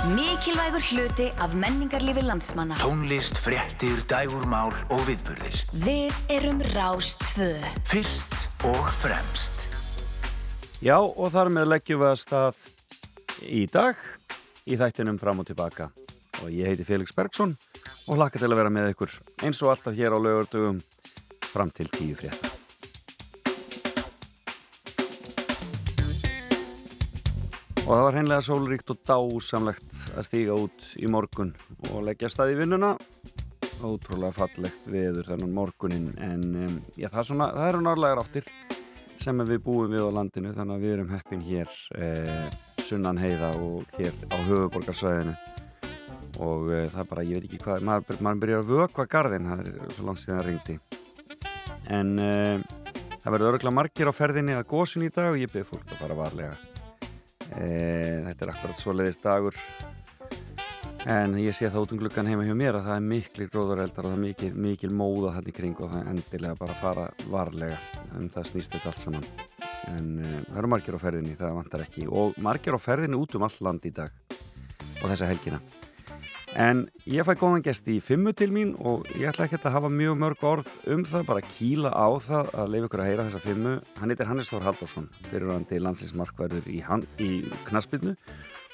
Mikilvægur hluti af menningarlífi landsmanna. Tónlist, fréttir, dægurmál og viðburðir. Við erum Rástfö. Fyrst og fremst. Já, og þar með leggjum við að stað í dag í þættinum fram og tilbaka. Og ég heiti Felix Bergsson og hlakka til að vera með ykkur eins og alltaf hér á lögurdugum fram til tíu frétta. Og það var hreinlega sólríkt og dásamlegt að stíga út í morgun og leggja stað í vinnuna. Ótrúlega fallegt veður þennan morgunin en um, já, það, er svona, það eru norðlegar áttir sem við búum við á landinu þannig að við erum heppin hér eh, sunnan heiða og hér á höfuborgarsvæðinu og eh, það er bara, ég veit ekki hvað, maður, maður byrjar að vökva gardin, það er svo langt síðan það ringdi. En eh, það verður öruglega margir á ferðinni að góðsinn í dag og ég byrði fólk að fara varlega. E, þetta er akkurat svo leiðist dagur. En ég sé það út um glukkan heima hjá mér að það er miklu gróðareldar og það er mikil, mikil móða þannig kring og það er endilega bara að fara varlega. En það snýst þetta allt saman. En e, það eru margir á ferðinni, það vantar ekki. Og margir á ferðinni út um all land í dag og þessa helgina en ég fæ góðan gest í fimmu til mín og ég ætla ekki að hafa mjög mörg orð um það, bara kýla á það að leiða ykkur að heyra þessa fimmu. Hann heitir Hannes Þór Haldarsson, fyrirrandi landsinsmarkverður í, í knaspinu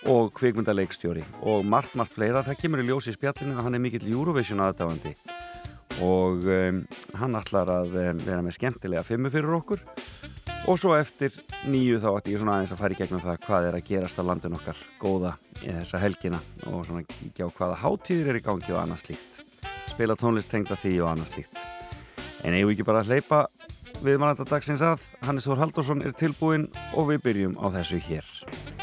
og kvikmyndaleikstjóri. Og margt, margt fleira, það kemur í ljósi í spjallinu að hann er mikill Eurovision aðdáðandi og um, hann ætlar að um, vera með skemmtilega fimmu fyrir okkur og svo eftir nýju þá ætti ég svona aðeins að fara í gegnum það hvað er að gerast á landin okkar góða í þessa helgina og svona kíkja á hvaða hátíðir er í gangi og annað slíkt. Spila tónlist tengda því og annað slíkt. En eigum við ekki bara að hleypa við mannanda dagsins að? Hannes Þór Haldursson er tilbúin og við byrjum á þessu hér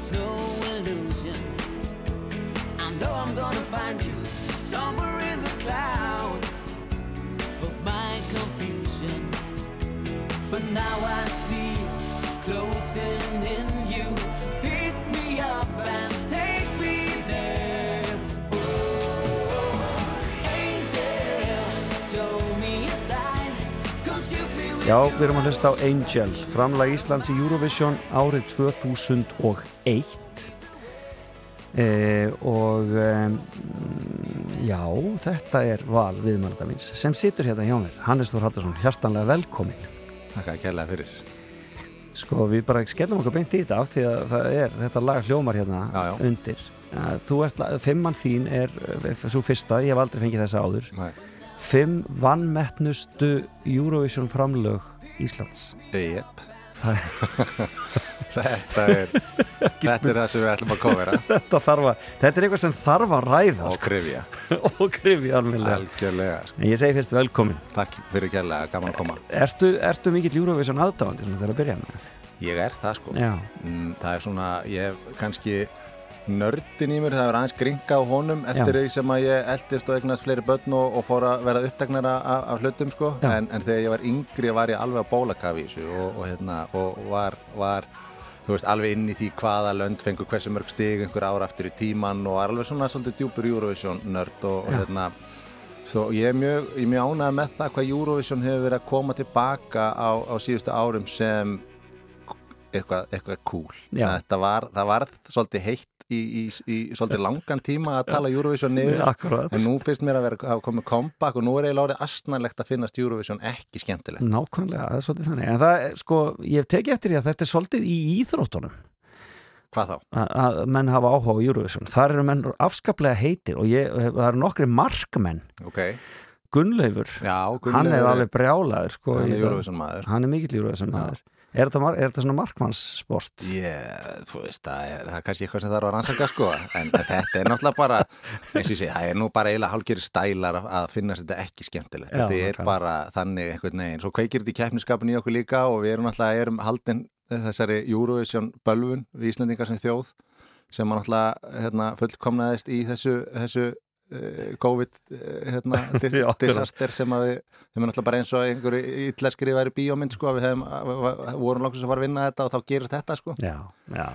it's no illusion. I know I'm gonna find you somewhere in the clouds of my confusion. But now I see you closing in. Já, við erum að hlusta á Angel, framlag Íslands í Eurovision árið 2001 eh, og eh, já, þetta er val viðmannadamins sem situr hérna hjá mér, Hannes Þór Haldarsson, hjartanlega velkomin. Takk að kella fyrir. Sko, við bara skellum okkur beint í þetta af því að það er, þetta lag hljómar hérna já, já. undir. Þú ert, fimmann þín er svo fyrsta, ég hef aldrei fengið þessa áður. Nei Fimm vannmettnustu Eurovision framlög Íslands. Jep. Þetta er Þetta er það sem við ætlum að kóvera þetta, þetta er eitthvað sem þarf að ræða Og krifja. Og krifja alveg sko. Ég segi fyrst velkomin. Takk fyrir kærlega, gaman að koma. Ertu, ertu mikill Eurovision aðdáðandi sem þetta er að byrja með? Ég er það sko. Mm, Það er svona, ég hef kannski nördin í mér, það er aðeins gringa á honum eftir því sem að ég eldist og egnast fleiri börn og, og fór að vera upptegnara af, af hlutum sko, en, en þegar ég var yngri var ég alveg á bólakafi í þessu og, og, hérna, og var, var þú veist, alveg inn í því hvaða lönd fengur hversu mörg stig einhver ára aftur í tíman og var alveg svona svolítið djúpur Eurovision nörd og hérna Svo ég er mjög, mjög ánægð með það hvað Eurovision hefur verið að koma tilbaka á, á síðustu árum sem eitthvað, eitthvað cool. Var, það var svolítið heitt í, í, í, svolítið langan tíma að tala Eurovision niður Akkurat. en nú finnst mér að vera að koma comeback og nú er eiginlega orðið astnarlegt að finnast Eurovision ekki skemmtilegt Nákvæmlega, það er svolítið þannig. En það, sko, ég hef tekið eftir því að þetta er svolítið í íþróttunum hvað þá? að, menn hafa áhuga á Eurovision. Þar eru menn afskaplega heitir og ég, það eru nokkri markmenn. Ok, Gunnleifur, já, hann Gunnleifur er alveg brjálaður. Sko, hann er. Eurovision maður Hann er mikill Eurovision maður. Er þetta, er þetta svona markmannssport? Þú veist, það er, það er kannski eitthvað sem þarf að rannsaka sko, en þetta er náttúrulega bara, eins og ég segi, það er nú bara eiginlega hálfgerið stælar að, finnast þetta ekki skemmtilegt. Já, þetta er nákvæmlega. bara þannig einhvern veginn. Svo kveikir þetta í keppniskapin í okkur líka og við erum náttúrulega, erum haldin þessari Eurovision bölvun við Íslandingar sem þjóð sem náttúrulega hérna, fullkomnaðist í þessu, þessu uh, COVID uh, hérna, sem að við, þeim er náttúrulega bara eins og einhverju ítleskri væri bíómynd sko, við hefum, vorum langt sem var að vinna þetta og þá gerist þetta sko. Já, já.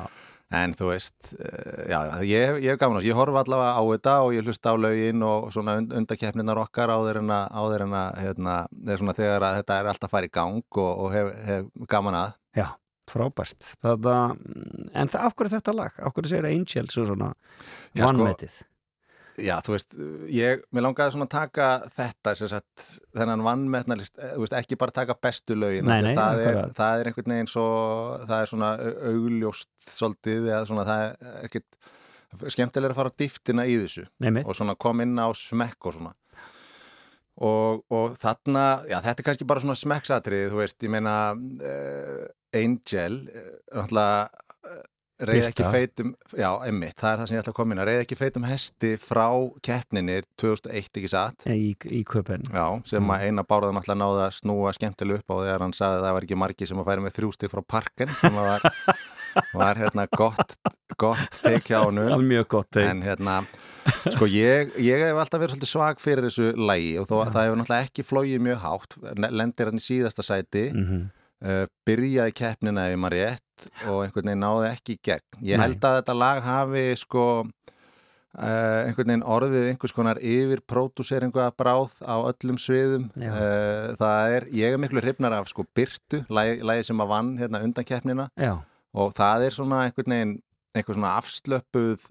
En þú veist, uh, já, ég, ég hef gaman á þessu, ég horfa allavega á þetta og ég hlusta á lögin og svona und undakeppninar okkar að, en að, hérna, þegar, svona, þegar að þetta er alltaf að fara í gang og, og hef, hef gaman að. Já, frábært. Þetta, en það, af hverju er þetta lag? Af hverju segir Angels og svona Já, sko, vannmetið? Já, þú veist, ég, mér langaði svona að taka þetta, sagt, þennan vannmetnalist, þú veist, ekki bara taka bestu lögin, Nei, nei, það, er, það er einhvern veginn svo, það er svona augljóst svolítið, eða svona, það er ekkit, skemmtilega að fara á dýftina í þessu Nei, mitt. og svona kom inn á smekk og svona. Og, og þarna, já, þetta er kannski bara svona smekksatrið, þú veist, ég meina, uh, Angel, uh, náttúrulega, uh, reyði ekki feitum, já, emmitt, það er það sem ég ætla að koma inn að reyði ekki feitum hesti frá keppninni 2001, ekki satt? Í, í köpen. já, sem að eina báraðan alltaf náði að snúa skemmtilega upp á þegar hann sagði að það var ekki margi sem að færi með þrjústig frá parken sem var, var hérna gott, gott teikja á nú mjög gott. en hérna, sko ég ég hef alltaf verið svolítið svag fyrir þessu lægi og þó, það hefur náttúrulega ekki flóið mjög hátt lendir hann í síðasta sæti. Mm uh, byrjaði keppnina ef maður rétt og einhvern veginn náði ekki í gegn. Ég Nei. held að þetta lag hafi sko uh, einhvern veginn orðið einhvers konar yfir pródúseringu að bráð á öllum sviðum. Uh, það er, ég er miklu hrifnar af sko Byrtu, lagi, lagi sem að vann hérna undan keppnina Já, og það er svona einhvern veginn einhver svona afslöpuð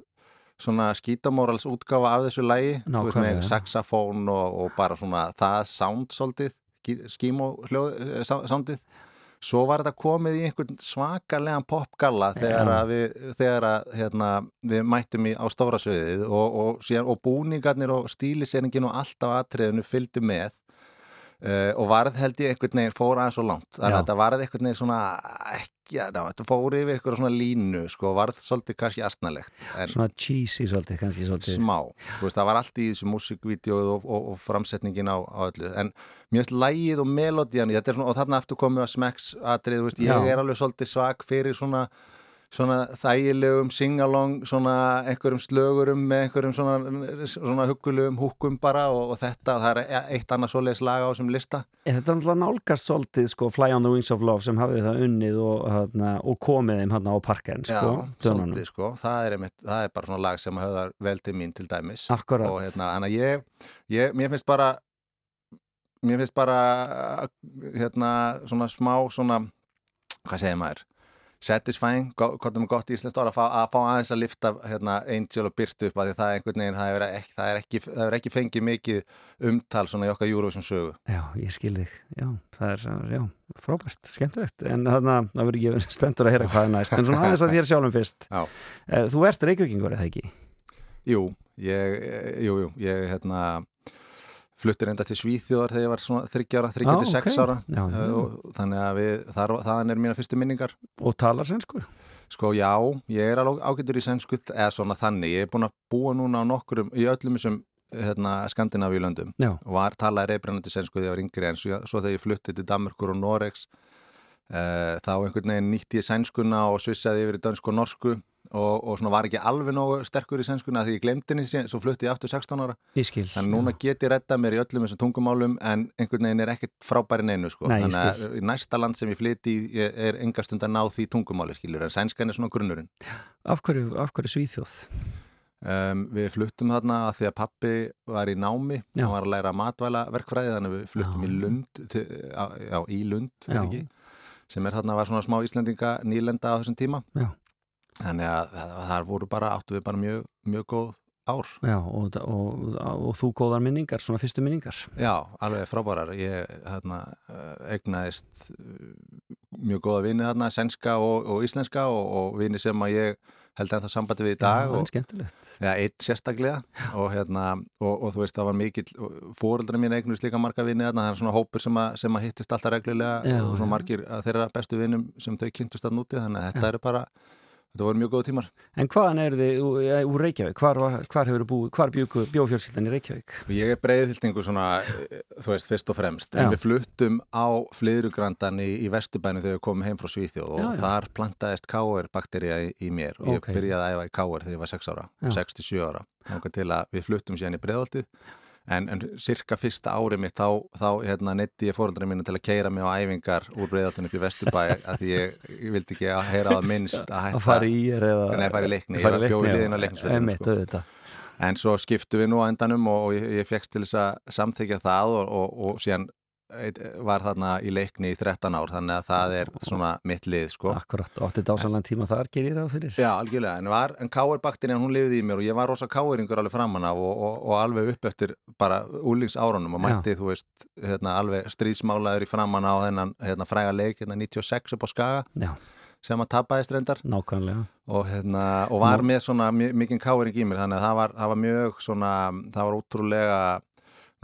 svona skítamórals útgáfa af þessu lagi þú veist með saxafón og, og bara svona það sound svolítið skímó hljóð, eh, soundið svo var þetta komið í einhvern svakarlegan popgalla þegar Já. að við, þegar að, hérna, við mættum í, á stóra sviðið og, og, og búningarnir og stíliseringin og allt á atriðinu fylgdu með uh, og varð held ég einhvern veginn fór aðeins svo langt þannig að þetta varð einhvern veginn svona já, þetta fór yfir einhverja svona línu sko, varð svolítið kannski astnalegt svona cheesy svolítið, kannski svolítið. smá, þú veist, það var allt í þessu músikvídeóið og, og, og framsetningin á, á öllu, en veist lægið og melodían, og þarna aftur komið að smekks atrið, þú veist, ég er alveg svolítið svag fyrir svona svona þægilegum singalong svona einhverjum slögurum með einhverjum svona, svona huggulegum húkum bara og, og þetta, það er eitt annað svoleiðis lag á þessum lista. Þetta er náttúrulega nálgast svolítið sko Fly on the Wings of Love sem hafið það unnið og, hana, og komið þeim hann á parken sko, Já, svolítið sko, það er, einmitt, það er bara svona lag sem höfðar vel til mín til dæmis. Akkurat. og hérna, hann að ég, ég mér finnst bara mér finnst bara hérna, svona smá svona, hvað segir maður satisfying, er gott íslenskt orð að fá, að fá aðeins að lifta hérna, Angel og Byrtu upp að því það er einhvern veginn það er ekki, það er ekki, það er ekki fengið mikið umtal svona í okkar Eurovision sögu Já, ég skil þig. Já, það er, já, frábært, skemmtilegt. En þarna, það verður verið spenntur að heyra hvað er næst. En svona aðeins að þér sjálfum fyrst. Já. Eh, Þú ert reykjökingur, eða ekki? Jú, ég, jú, jú, ég hérna fluttir enda til Svíþjóðar þegar ég var svona þryggjára, Ah, þryggjandi ok. sex ára Já, já, já. og þannig að við, þar, þaðan er mína fyrstu minningar Og talar sænsku? Sko já, ég er alveg ágættur í sænsku eða svona þannig, ég er búin að búa núna á nokkurum, í öllum þessum hérna, Skandinavíu löndum Já. og var talaði reybrennandi sænsku þegar ég var yngri en svo, svo þegar ég flutti til Danmarkur og Noregs uh, þá einhvern veginn nýtti ég sænskuna og svissaði yfir í dönsku og norsku og, og var ekki alveg nógu sterkur í sænskuna því ég glemdi henni síðan, svo flutti ég aftur 16 ára skil. Þannig núna get ég redda mér í öllum þessum tungumálum en einhvern veginn er ekkert frábæri neinu sko. Nei, Þannig að næsta land sem ég flyti er enga stund að ná því tungumáli skilur en sænskan er svona grunnurinn. Af hverju, af hverju svíþjóð? Um, við fluttum þarna að því að pappi var í námi, Já. hann var að læra matvæla verkfræði þannig að við fluttum Já. í Lund til, á, já, í Lund, sem er þarna var svona smá Íslendinga nýlenda á þessum tíma Já. Þannig að þar voru bara, áttu við bara mjög, mjög góð ár. Já, og, og, og þú góðar minningar, svona fyrstu minningar. Já, alveg frábærar. Ég hérna, egnaðist mjög góða vini þarna, senska og, og íslenska og, og vini sem að ég held ennþá sambandi við í dag Já, og, ja, eitt sérstaklega. Og, hérna, og, og þú veist það var mikill fóreldra mín eignust líka marga vini þarna. Það er svona hópur sem að, sem að hittist alltaf reglulega Já, og svona já. margir að þeirra bestu vinum sem þau kynntust að núti þannig að þetta eru bara þetta voru mjög góða tímar En hvaðan eru þið úr, úr Reykjavík? Hvar, var- hvar hvar bjúku bjófjölskyldan í Reykjavík? ég er breiðhildingu svona eh, þú veist fyrst og fremst Já. en við fluttum á flyðrugrandan í, í Vesturbænu þegar við komum heim frá Svíþjóð og Já, já. þar plantaðist káir bakterja í, í mér og ég Ok. byrjaði að æfa í káir þegar ég var 6 ára Já. 6-7 ára þannig til að við fluttum síðan í breiðoltið en, en cirka fyrsta árið mitt þá, þá hérna, neytti ég fóreldra mínu til að keira mig á æfingar úr breiðoltinu upp í Vesturbæ að því ég, ég vildi ekki að heyra á það minnst að hætta Að fara í er eða Nei, fara í leikni. Ég var- bjó í leikni, liðinu á Einmitt, sko. En svo skiptu við nú á endanum og ég, ég fegst til þess að samþykja það og, og, og síðan var þarna í leikni í 13 ár þannig að það er svona mitt lið sko. Akkurat, átti dásanlega tíma þar gerir ráð fyrir Já, algjörlega, en, var, en káir-bakterían hún lifði í mér og ég var rosa káiringur alveg framan af og, og, og alveg upp eftir bara úlingsárunum og Já. mætti, þú veist, hérna, alveg stríðsmálaður í framan á þennan hérna, fræga leik, hérna 96 upp á Skaga Já, sem að tapaðist reyndar nákvæmlega og, hérna, og var með svona mikinn káering í mér þannig að það var, það var mjög svona, það var ótrúlega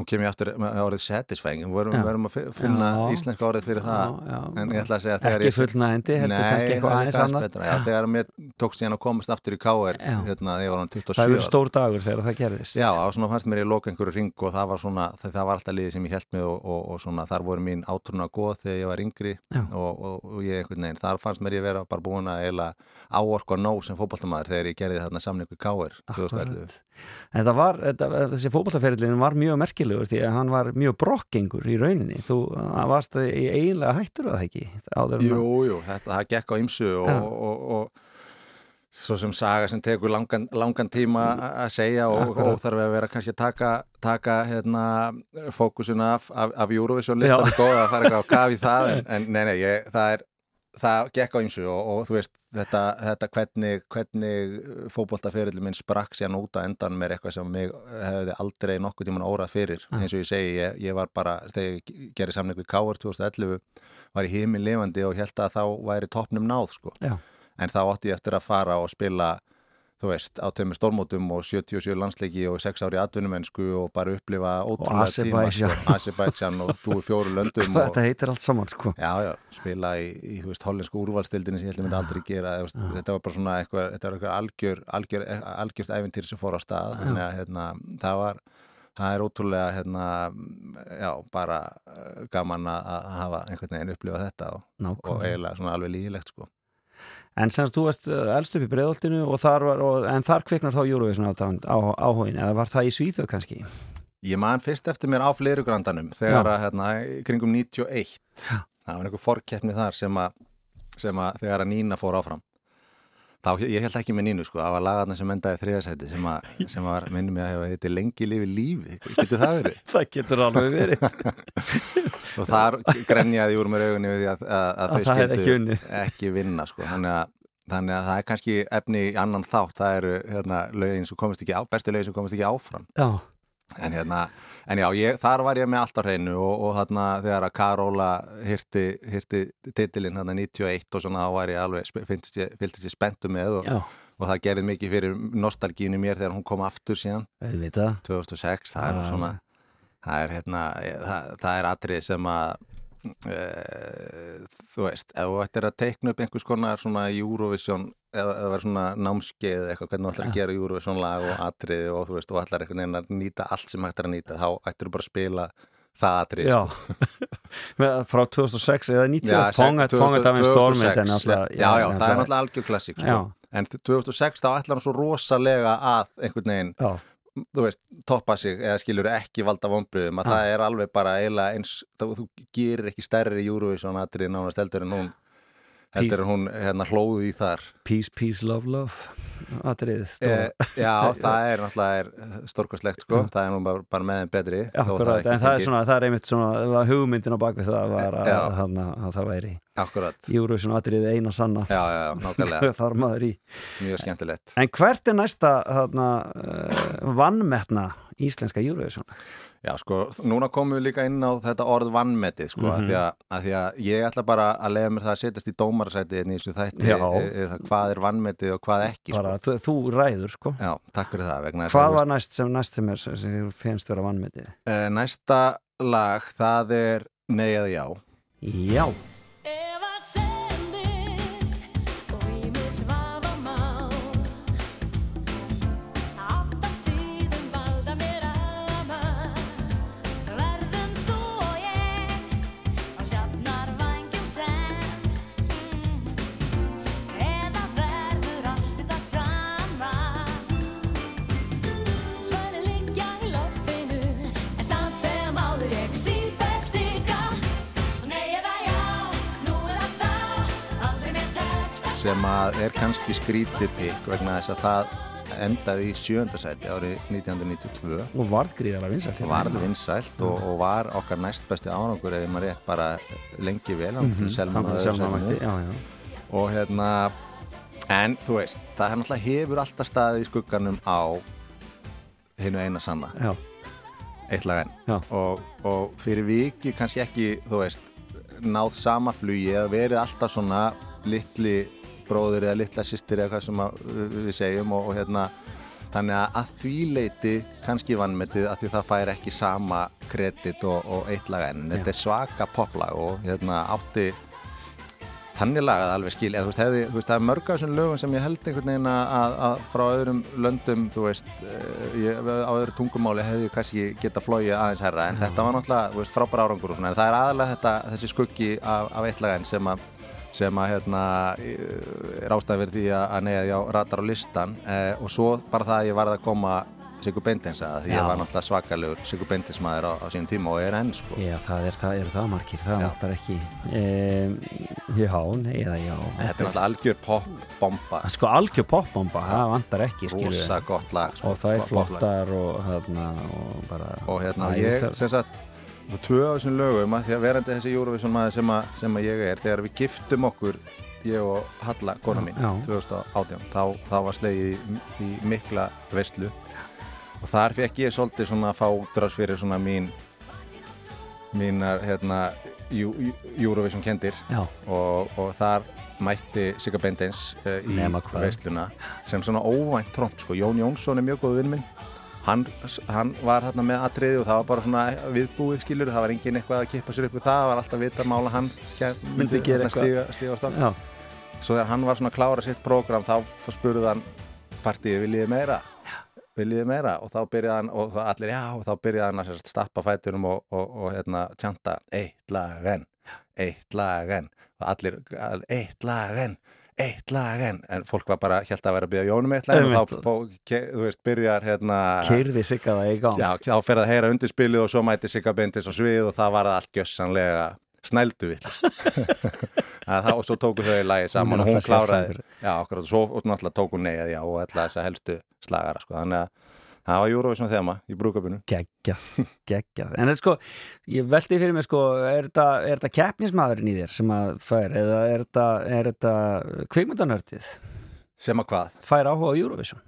nú kem ég aftur með orðið satisfying. Við verðum, Já. verðum að fi- finna Já. íslenska orðið fyrir það. Já, já. en ég ætla að segja að þegar Ekki ég fullnægindi, heldur kannski eitthvað aðeins já, þegar mér tókst síðan að komast aftur í KR hérna, þegar ég var hann 27 Það ára. stór dagur þegar það gerðist. Já, svona fannst mér ég loka einhverju ring og það var svona, það, var alltaf liðið sem ég held mig og, og, og svona þar voru mín átrúna góð þegar ég var yngri og, og, ég einhvern veginn, þar fannst mér ég vera bara búin að eiginlega áorka nóg sem fótballtamaður þegar ég gerði þarna samningu KR 2011. Akkurat. En það var, þetta, þessi fótballtaferillin var mjög merkilegur því að hann var mjög brokkengur í rauninni. Þú varst eiginlega hættur að það ekki? Áður Jú, jú, þetta, það gekk á ymsu Já. og, og, og svo sem saga sem tekur langan, langan tíma að segja og, og þarf að vera kannski að taka, taka hérna, fókusun af, af, af Eurovision listar Já. og góða að fara eitthvað á kaf í það en, en nei, nei, ég, það er það gekk á ymsu og, og þú veist þetta, þetta hvernig, hvernig fótboltaferillin minn sprakk síðan út að endan með eitthvað sem mig hefði aldrei nokkuð tíman órað fyrir eins og ég segi, ég, ég var bara þegar ég gerði samning við Káar 2011 var ég heiminn lifandi og held að þá væri toppnum náð sko. Já. en þá átti ég eftir að fara og spila þú veist, á tömur stórmótum og 77 landsleiki og 6 ári atvinnumennsku og bara upplifa ótrúlega tíma sko, Azerbaijan. Og búið fjóru löndum Hvað og, þetta heitir allt saman sko. Já, já, spila í, í þú veist, hollensku úrvalstildinni sem ég held að myndi aldrei gera veist, þetta var bara svona eitthvað, þetta var eitthvað algjör, algjör, algjört æfintýr sem fór á stað. Þannig að hérna, það var það er ótrúlega hérna, já, bara eh, gaman að hafa einhvern veginn upplifað þetta og, og eiginlega svona alveg lígilegt sko. En semst þú ert uh, elst upp í og, en þar kviknar þá Eurovision áhugin eða var það í Svíþjóð kannski? Ég man fyrst eftir mér á fleirugrandanum þegar að hérna, kringum 91 það var einhver forkeppni þar sem að, sem að þegar að Nína fór áfram þá, ég held ekki með Nínu sko, það var lagarna sem endaði þriðasæti sem, að, sem var, minnum ég að hefa þetta lengi lifi lífi, getur það verið? Það getur alveg verið. og þar grenjaði úr mér augunni við því að, að, að þau unnið. ekki vinna sko. þannig, að, þannig að það er kannski efni í annan þátt, það eru hérna, lögin sem komist ekki á, bestu lögin sem komist ekki áfram Já, en, hérna, en já, ég, þar var ég með allt á hreinu og, og þarna þegar að Karóla hirti, hirti titilinn hérna 91 og svona þá var ég alveg fylltist ég, ég spenntu með og, og það gerði mikið fyrir nostalgínu mér þegar hún kom aftur síðan auðvitað. 2006, það er nú Já. svona það er hérna, það, það er atrið sem að e, þú veist, ef þú ættir að teikna upp einhvers konar svona Eurovision eða eða verður svona námskeið eða eitthvað, hvernig þú ætlar að gera Eurovision lag og atriði og þú veist, þú ætlar einhvern veginn að nýta allt sem hægt er að nýta, þá ættir þú bara að spila það atrið Já, sko. Með- frá 2006 eða 90, Já, fóngat, fóngat af einn 2006, stormið já, já, já, það er náttúrulega algjör klassík sko. Já. en 2006 þá ætlar hann svo rosalega að einhvern veginn Já, þú veist, toppa sig eða skilur ekki valda vonbröðum að það er alveg bara eins, þá, þú gerir ekki stærri nánast heldur en hún en hérna hlóðu í þar. Peace, peace, love, love. Atriðið e, stóra. Já, það er náttúrulega stórkostlegt sko, það er nú bara, bara með þeim betri Akkurat, ekki en það er svona, það er einmitt svona það hugmyndin á bakvið það var að, að, að, að það væri Akkurat. Eurovision atriði eina sanna. Já, já, nákvæmlega. Þar maður í. Mjög skemmtilegt. En hvert er næsta þarna, uh, vannmetna íslenska Eurovision? Já, sko, núna komum við líka inn á þetta orð vannmetið, sko, mm -hmm. að, því að, að því að ég ætla bara að lega mér það að setjast í dómarasætið en í þessu þætti e, e, hvað er vannmetið og hvað ekki, bara, sko. Þú, þú ræður, sko. Já, takk fyrir það. Vegna hvað var næst sem næst sem er sem þú finnst vera vannmetið? E, næsta lag, það er Nei eða Já. Já. Sem að er kannski skrítið pikk vegna þess að það endaði í sjöndasæti árið 1992 og varð gríðarlega vinsælt varð vinsælt og, og var okkar næst besti árangur eða maður rétt bara lengi vel mm -hmm. Selma og hérna en þú veist, það náttúrulega hefur alltaf staðið í skugganum á hennu eina sanna. Já. eitt lag enn. Og, og fyrir viki kannski ekki þú veist, náð sama flugi eða verið alltaf svona litli bróður eða litla sýstir eða hvað sem við segjum og, og hérna þannig að að því leiti kannski vannmetið að því það fær ekki sama kredit og, og eitt lag enn. Þetta er svaka poplag og hérna átti þannig lagað alveg skil. Eða þú veist, hefði, þú veist það er mörg af þessum lögum sem ég held einhvern veginn að, að frá öðrum löndum, þú veist eh, ég, á öðru tungumáli hefði kannski geta flóið aðeins herra en mm. þetta var náttúrulega, veist, frábæra árangur og svona. En það er aðalega þetta, þessi skuggi af, af eitt lag enn sem að sem að hérna, er ástæði verið því að neyja því á ratar á listan. Eh, og svo bara það að ég varði að koma Sigur Bendins að því Já. ég var náttúrulega svakalegur Sigur Bendins maður á, á sínum tíma og er enn sko. Já, það er það, er það margir, það vantar ekki. Um, Já, nei, eða já. Þetta er náttúrulega algjör popbomba. Sko algjör popbomba, það vantar ekki Rosa gott lag sko, Og það er flottar og, hérna, og bara Og hérna, ég, sem sagt og tvö af þessum lögum að því að verandi þessi Eurovision maður sem, að, sem að ég er þegar við giftum okkur ég og Halla, kona mín Já. 2018, þá, þá var slegið í, í mikla veistlu og þar fekk ég svolítið svona að fá útráðs fyrir svona mín mínar hérna Eurovision kendir og, og þar mætti Sigga Bendins uh, í veistluna sem svona óvænt tromp sko, Jón Jónsson er mjög góð vinn minn Hann, hann var hérna með atriði og það var bara svona viðbúið skilur, það var engin eitthvað að kippa sér upp við það, það var alltaf vita mála hann myndi gera stíga, stíga á svo þegar hann var svona að klára sitt prógram þá spurði hann partíði viljiði meira? Viljiði meira? Og þá byrjaði hann og þá allir já og þá byrjaði hann að stappa fæturum og, og, og hérna tjanta eitt lag enn, eitt lag enn. Og allir eitt lag enn eitt lag en, en fólk var bara held að vera að byggja Jónum eitt lag og þá, þú veist, byrjar hérna Keirði Sigga það í gang. Já, þá fer það að heyra undir spilið og svo mæti Sigga Bindis og svið og það var allt gjössanlega snældu vill og svo tóku þau í lagi saman og hún kláraði Já, okkur og svo náttúrulega tóku neyjaði já og alltaf þessa helstu slagara sko, þannig að Það var Eurovision þema í brúkabinu. Geggjað, geggjað. En sko, ég veldi fyrir mig sko, er þetta keppnismadurinn í þér sem að fær, eða er þetta kvikmyndanörtið? Sem að hvað? Fær áhuga á Eurovision?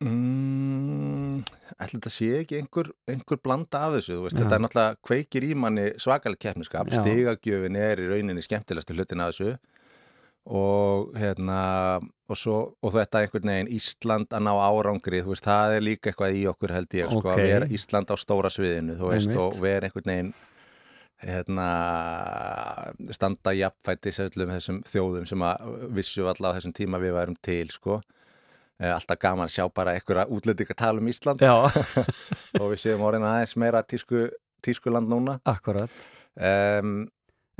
Mm, ætla þetta sé ekki einhver, einhver blanda af þessu, veist, þetta er náttúrulega kveikir í manni svakalega keppniskap, stigagjöfin er í rauninni skemmtilegstu hlutin af þessu og hérna og, svo, og þetta einhvern veginn Ísland að ná árangri, þú veist, það er líka eitthvað í okkur held ég, sko, að vera Ísland á stóra sviðinu, þú veist, og vera einhvern veginn hérna standa jafnfætti þessum þjóðum sem að vissu alltaf á þessum tíma við værum til, sko. Alltaf gaman að sjá bara einhverja útlendingar tala um Ísland. Og við séum orðin aðeins meira tísku, tískuland núna. Akkurat. Um,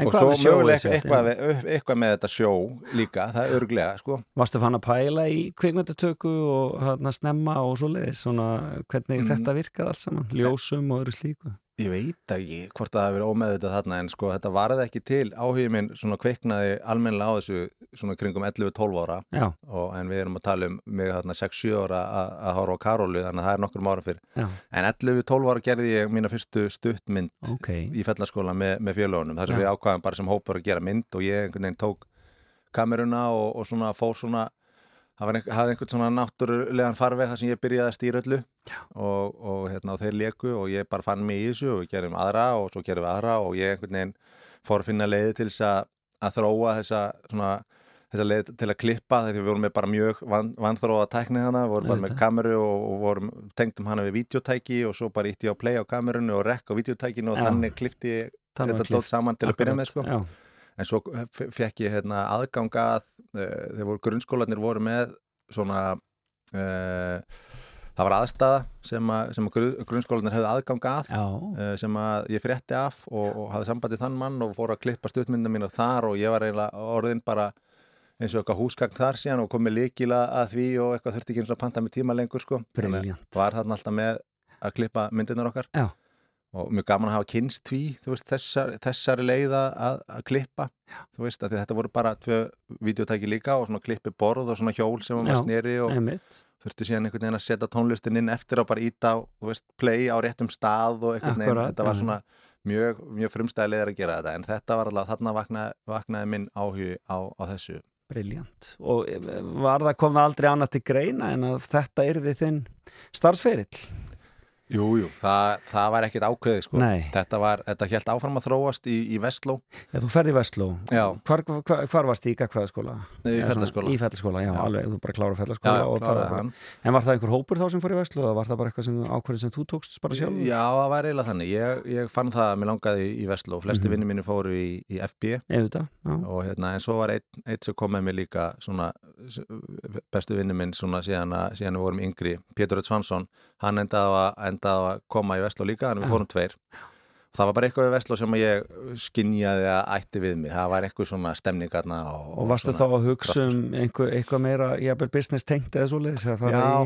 og svo möguleg eitthvað, eitthvað með þetta sjó líka, það er örglega sko. Varstu fann að pæla í kvikmyndatöku og hérna snemma og svo leiðis svona hvernig mm. þetta virkaði allt saman ljósum og öðru slíku Ég veit ekki hvort það hefur verið ómeðvitað þarna en sko þetta varði ekki til áhugin minn svona kveiknaði almennilega á þessu svona kringum 11-12 ára og, en við erum að tala um mig þarna 6-7 ára að, hára á Karólu þannig að það er nokkur ára fyrir Já. en 11-12 ára gerði ég mína fyrstu stuttmynd okay. í fellaskóla með, með fjölugunum þar sem Já. við ákvaðum bara sem hópar að gera mynd og ég einhvern veginn tók kameruna og, og svona fór svona það hafði einhvern svona náttúrulegan farveg þar sem ég byrjaði að stýra öllu og, og, hérna, og þeir leku og ég bara fann mig í þessu og við gerum aðra og svo gerum við aðra og ég einhvern veginn fór að finna leiði til þess að, að þróa þessa, svona, þessa leið til að klippa þegar við vorum með bara mjög van, vanþróa tæknið hana, við vorum bara með kameru og, og vorum, tengdum hana við videotæki og svo bara ítti ég á play á kamerunu og rekk á videotækinu og Já. þannig klipti ég þetta dótt saman til Akkurat. að byrja með sko. En svo fekk ég hérna, aðganga að uh, þegar grunnskólanir voru með svona uh, það var aðstæða sem að, sem að grunnskólanir hefði aðganga að uh, sem að ég frétti af og, og hafði sambandið þann mann og fór að klippa stuttmynda mín þar og ég var eiginlega orðin bara eins og eitthvað húsgagn þar síðan og komið líkila að því og eitthvað þurfti ekki eins og panta með tíma lengur sko. var þarna alltaf með að klippa myndirnar okkar. Já og mjög gaman að hafa kynst því veist, þessar, þessari leiða að, að klippa. Þú veist að þetta voru bara tvö videotæki líka og svona klippi borð og svona hjól sem maður snýri og þurftu síðan einhvern veginn að setja tónlistin inn eftir og bara íta þú veist, play á réttum stað og einhvern veginn, þetta var svona mjög, mjög frumstæðilegar að gera þetta. En þetta var alveg, þarna vaknaði, vaknaði minn áhug á, á þessu. Briljant, og var það komið aldrei annað til greina en að þetta er því þinn starfsferill Jújú, jú, það, það var ekkert ákveði sko. þetta, var, þetta held áfram að þróast í, í Vestló. Já, þú ferði í Vestló. Hvar, hvar, hvar varst í Gagfræðaskóla? Í Fellaskóla. Í Fellaskóla, já, já, alveg, þú bara klára Fellaskóla já, það, En var það einhver hópur þá sem fór í Vestló eða var það bara eitthvað sem ákveði sem þú tókst bara sjálf? Já, það var eiginlega þannig. Ég, ég fann það að mér langaði í Vestló. Flesti mm -hmm. vinni mínu fóru í, í FB Eða, og hérna, en svo var eitt, eitt sem kom með mig líka svona, bestu vinni minn svona, síðan, síðan við hann endaði að, endaði að koma í Vestló líka en við fórum tveir. Það var bara eitthvað í Vestló sem ég skinjaði að ætti við mig. Það var eitthvað svona stemningarna og, og varstu þá að hugsa um einhver, eitthvað meira jafnvel business tengt eða svo leiðis já,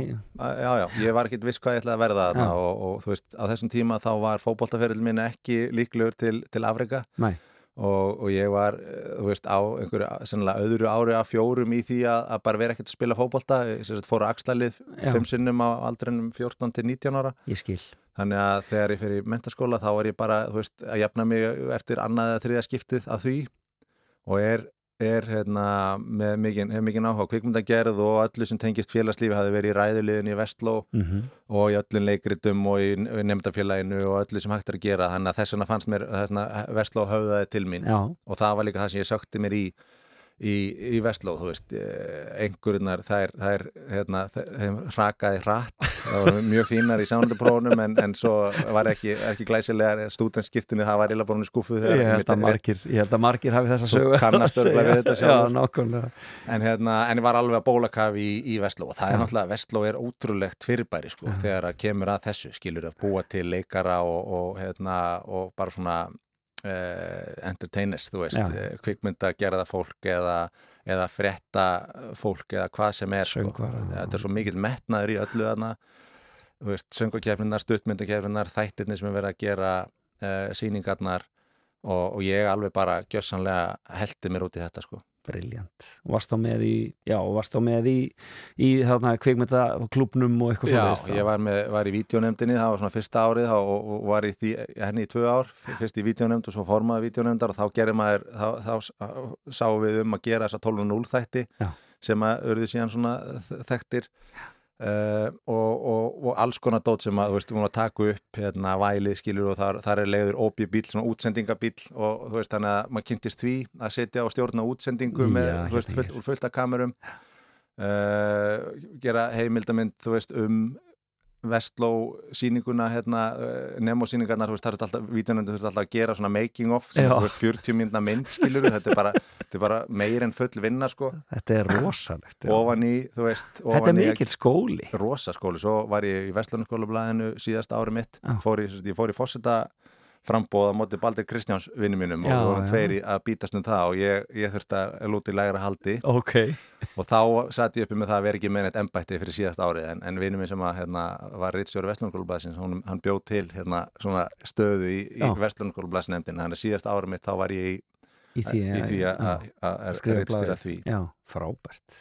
í... já, já, ég var ekkit viss hvað ég ætlaði að verða þarna og, og þú veist, á þessum tíma þá var fókbóltaferil minn ekki líklegur til, til Afrika Nei Og, og ég var, eh, þú veist, á einhverju sennilega öðru ári af fjórum í því að, að bara vera ekkert að spila fókbólta ég fór að axlalið fimm sinnum á aldrinum 14 til 19 ára. Ég skil. Þannig að þegar ég fer í mentaskóla þá er ég bara, þú veist, að jafna mig eftir annað eða þriða skiptið af því. Og er er hérna, með mikinn mikið áhuga kvikmyndagerð og öllu sem tengist félagslífi hafi verið í ræðuliðin í Vestló mm -hmm. og í öllum leikritum og í nefndafélaginu og öllu sem hægt er að gera þannig að þess vegna fannst mér Vestló höfðaði til mín Já. og það var líka það sem ég sökti mér í í, í Vestló, þú veist einhverjunar, það er, það er hérna, þeim rakaði hratt það var mjög fínar í sánluprónum en, en svo var ekki, ekki glæsilegar stúdenskirtinu, það var illa búin ég held að margir, ég held að margir hafi þessa sögu kannastöðlega við þetta sjálf en hérna, en ég var alveg að bólakaf í, í Vestló. Og það er Já. náttúrulega, Vestló er ótrúlegt fyrirbæri sko, þegar að kemur að þessu, skilur að búa til leikara og, og hérna, og bara svona uh, entertainers, þú veist, uh, kvikmynda gerða fólk eða, eða fretta fólk eða hvað sem er sko. þetta er svo mikil metnaður í öllu þarna. Söngakefninar, stuttmyndakefninar þættirni sem er verið að gera uh, síningarnar og, og ég alveg bara gjössanlega heldi mér út í þetta sko Briljant. Varst þá með í, já, varst þá með í, í þarna kveikmyndaklubnum og eitthvað svona? Já, ég var, með, var í videónefndinni, það var svona fyrsta árið og, og var í því, henni í tvö ár, fyrst í videónefnd og svo formaði videónefndar og þá gerir maður, þá, þá sáum við um að gera þessa 12.0 þætti já. sem að örðu síðan svona þekktir. Uh, og, og, og alls konar dót sem að þú veist, við vorum að taka upp hérna vælið skilur og þar, þar er leiður óbí bíl, svona útsendingabíl og þú veist þannig að maður kynntist því að setja á stjórna útsendingu með ja, fullt, fullt, fullt af kamerum. Uh, gera heimildamind þú veist um Vestló síninguna hérna, eh, Nemo síningarnar, það er alltaf vítunandi þú ert alltaf að gera svona making of sem veist, 40 minna mynd, skilur þetta er bara, bara meir en full vinna sko. Þetta er rosalegt ofan í, þú veist Þetta er mikill skóli. Rosaskóli, svo var ég í Vestlunarskólablaðinu síðasta ári mitt, fór í, ég fór í Fosseta frambóða moti Baldur Kristjáns vinni mínum já, og við vorum tveiri að bítast um það og ég, ég þurfti að lúti lægra haldi. Okay. og þá satt ég uppi með það að vera ekki með neitt ennbætti fyrir síðast árið en, en vinni minn sem að, hérna, var Rittsjóri Vestlunarskólublasins hann, bjóð til hérna, stöðu í, í Vestlunarskólublasnefndin þannig að síðast árið mitt þá var ég í í því, að blaðið. því. Já, frábært.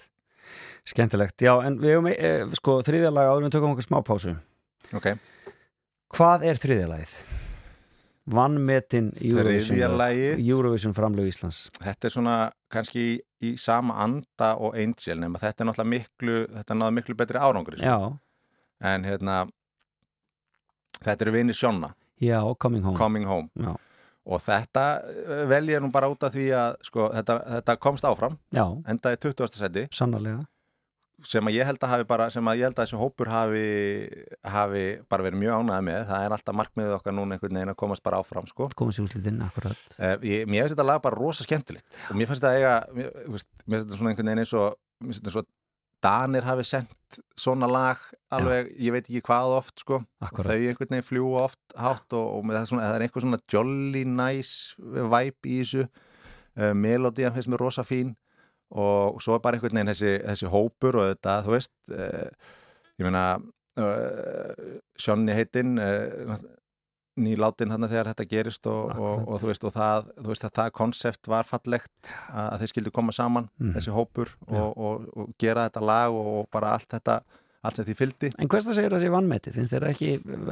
Skemmtilegt, já, en við hefum e, sko þriðja lag áður en tökum okkur smá pásu. Ok, Hvað er þriðja lagið? Vannmetin Eurovision, framlög Íslands. Þetta er svona kannski í, í sama anda og Angel nema þetta er náttúrulega miklu þetta náðu miklu betri árangri sko. En hérna þetta eru vinir Sjonna. Já, Coming Home. Coming Home. Já, og þetta eh, vel ég nú bara út af því að sko, þetta, þetta komst áfram já. endaði 20. seti sannarlega sem að ég held að hafi bara sem að ég held að þessi hópur hafi, hafi bara verið mjög ánæði með. Það er alltaf markmiðið okkar núna einhvern veginn að komast bara áfram sko. komið sér útlítinn, akkurat uh, ég, mér finnst þetta lag bara rosa skemmtilegt. Og mér finnst þetta eiga mér, mér finnst þetta svona einhvern veginn eins og mér finnst þetta svo Danir hafi sendt svona lag alveg, ég veit ekki hvað oft sko, Akkurat. þau einhvern veginn fljúa oft hátt og, og það, svona, það er einhver svona jolly nice vibe í þessu. Uh, melodían finnst mér rosa fín og svo er bara einhvern veginn þessi, þessi hópur og þetta, þú veist uh, ég meina uh, Sjónni heitinn uh, nýláttinn hann þegar þetta gerist og, og, og þú veist og það, þú veist að það konsept var fallegt að, þeir skildu koma saman Mhm. þessi hópur og, og, og gera þetta lag og bara allt þetta allt sem því fylgdi En hvers það segir það sé vannmetið? Finnst þér ekki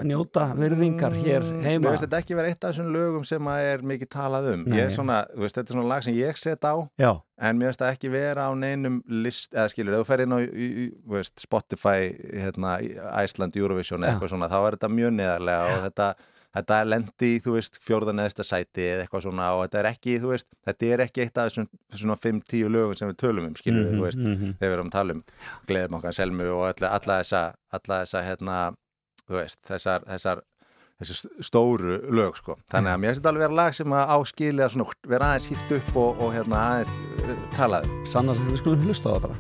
njóta virðingar hér Mm, heima? Mér finnst þetta ekki vera eitt af þessum lögum sem að er mikið talað um Nei. er svona, veist, þetta er svona lag sem ég set á Já, en mér finnst það ekki vera á neinum list, eða skilur, ef þú fer inn á í, í, þú veist, Spotify, hérna Iceland Eurovision eða eitthvað svona þá er þetta mjög neðarlega og þetta þetta er lendi í, þú veist, fjórða neðsta sæti eða eitthvað svona og þetta er ekki, þú veist þetta er ekki eitt af þessum svona 5-10 lögum sem við tölum um, skilur við, Mhm, þú veist mhm. þegar við erum að tala um gleðum okkar selmu og alla, alla þessa, alla þessa hérna, þú veist, þessar, þessar þessi stóru lög sko. Þannig að mér finnst þetta alveg vera lag sem að áskili að svona vera aðeins hýft upp og, og hérna aðeins uh, talaðu sannarlega, við skulum hlusta á það bara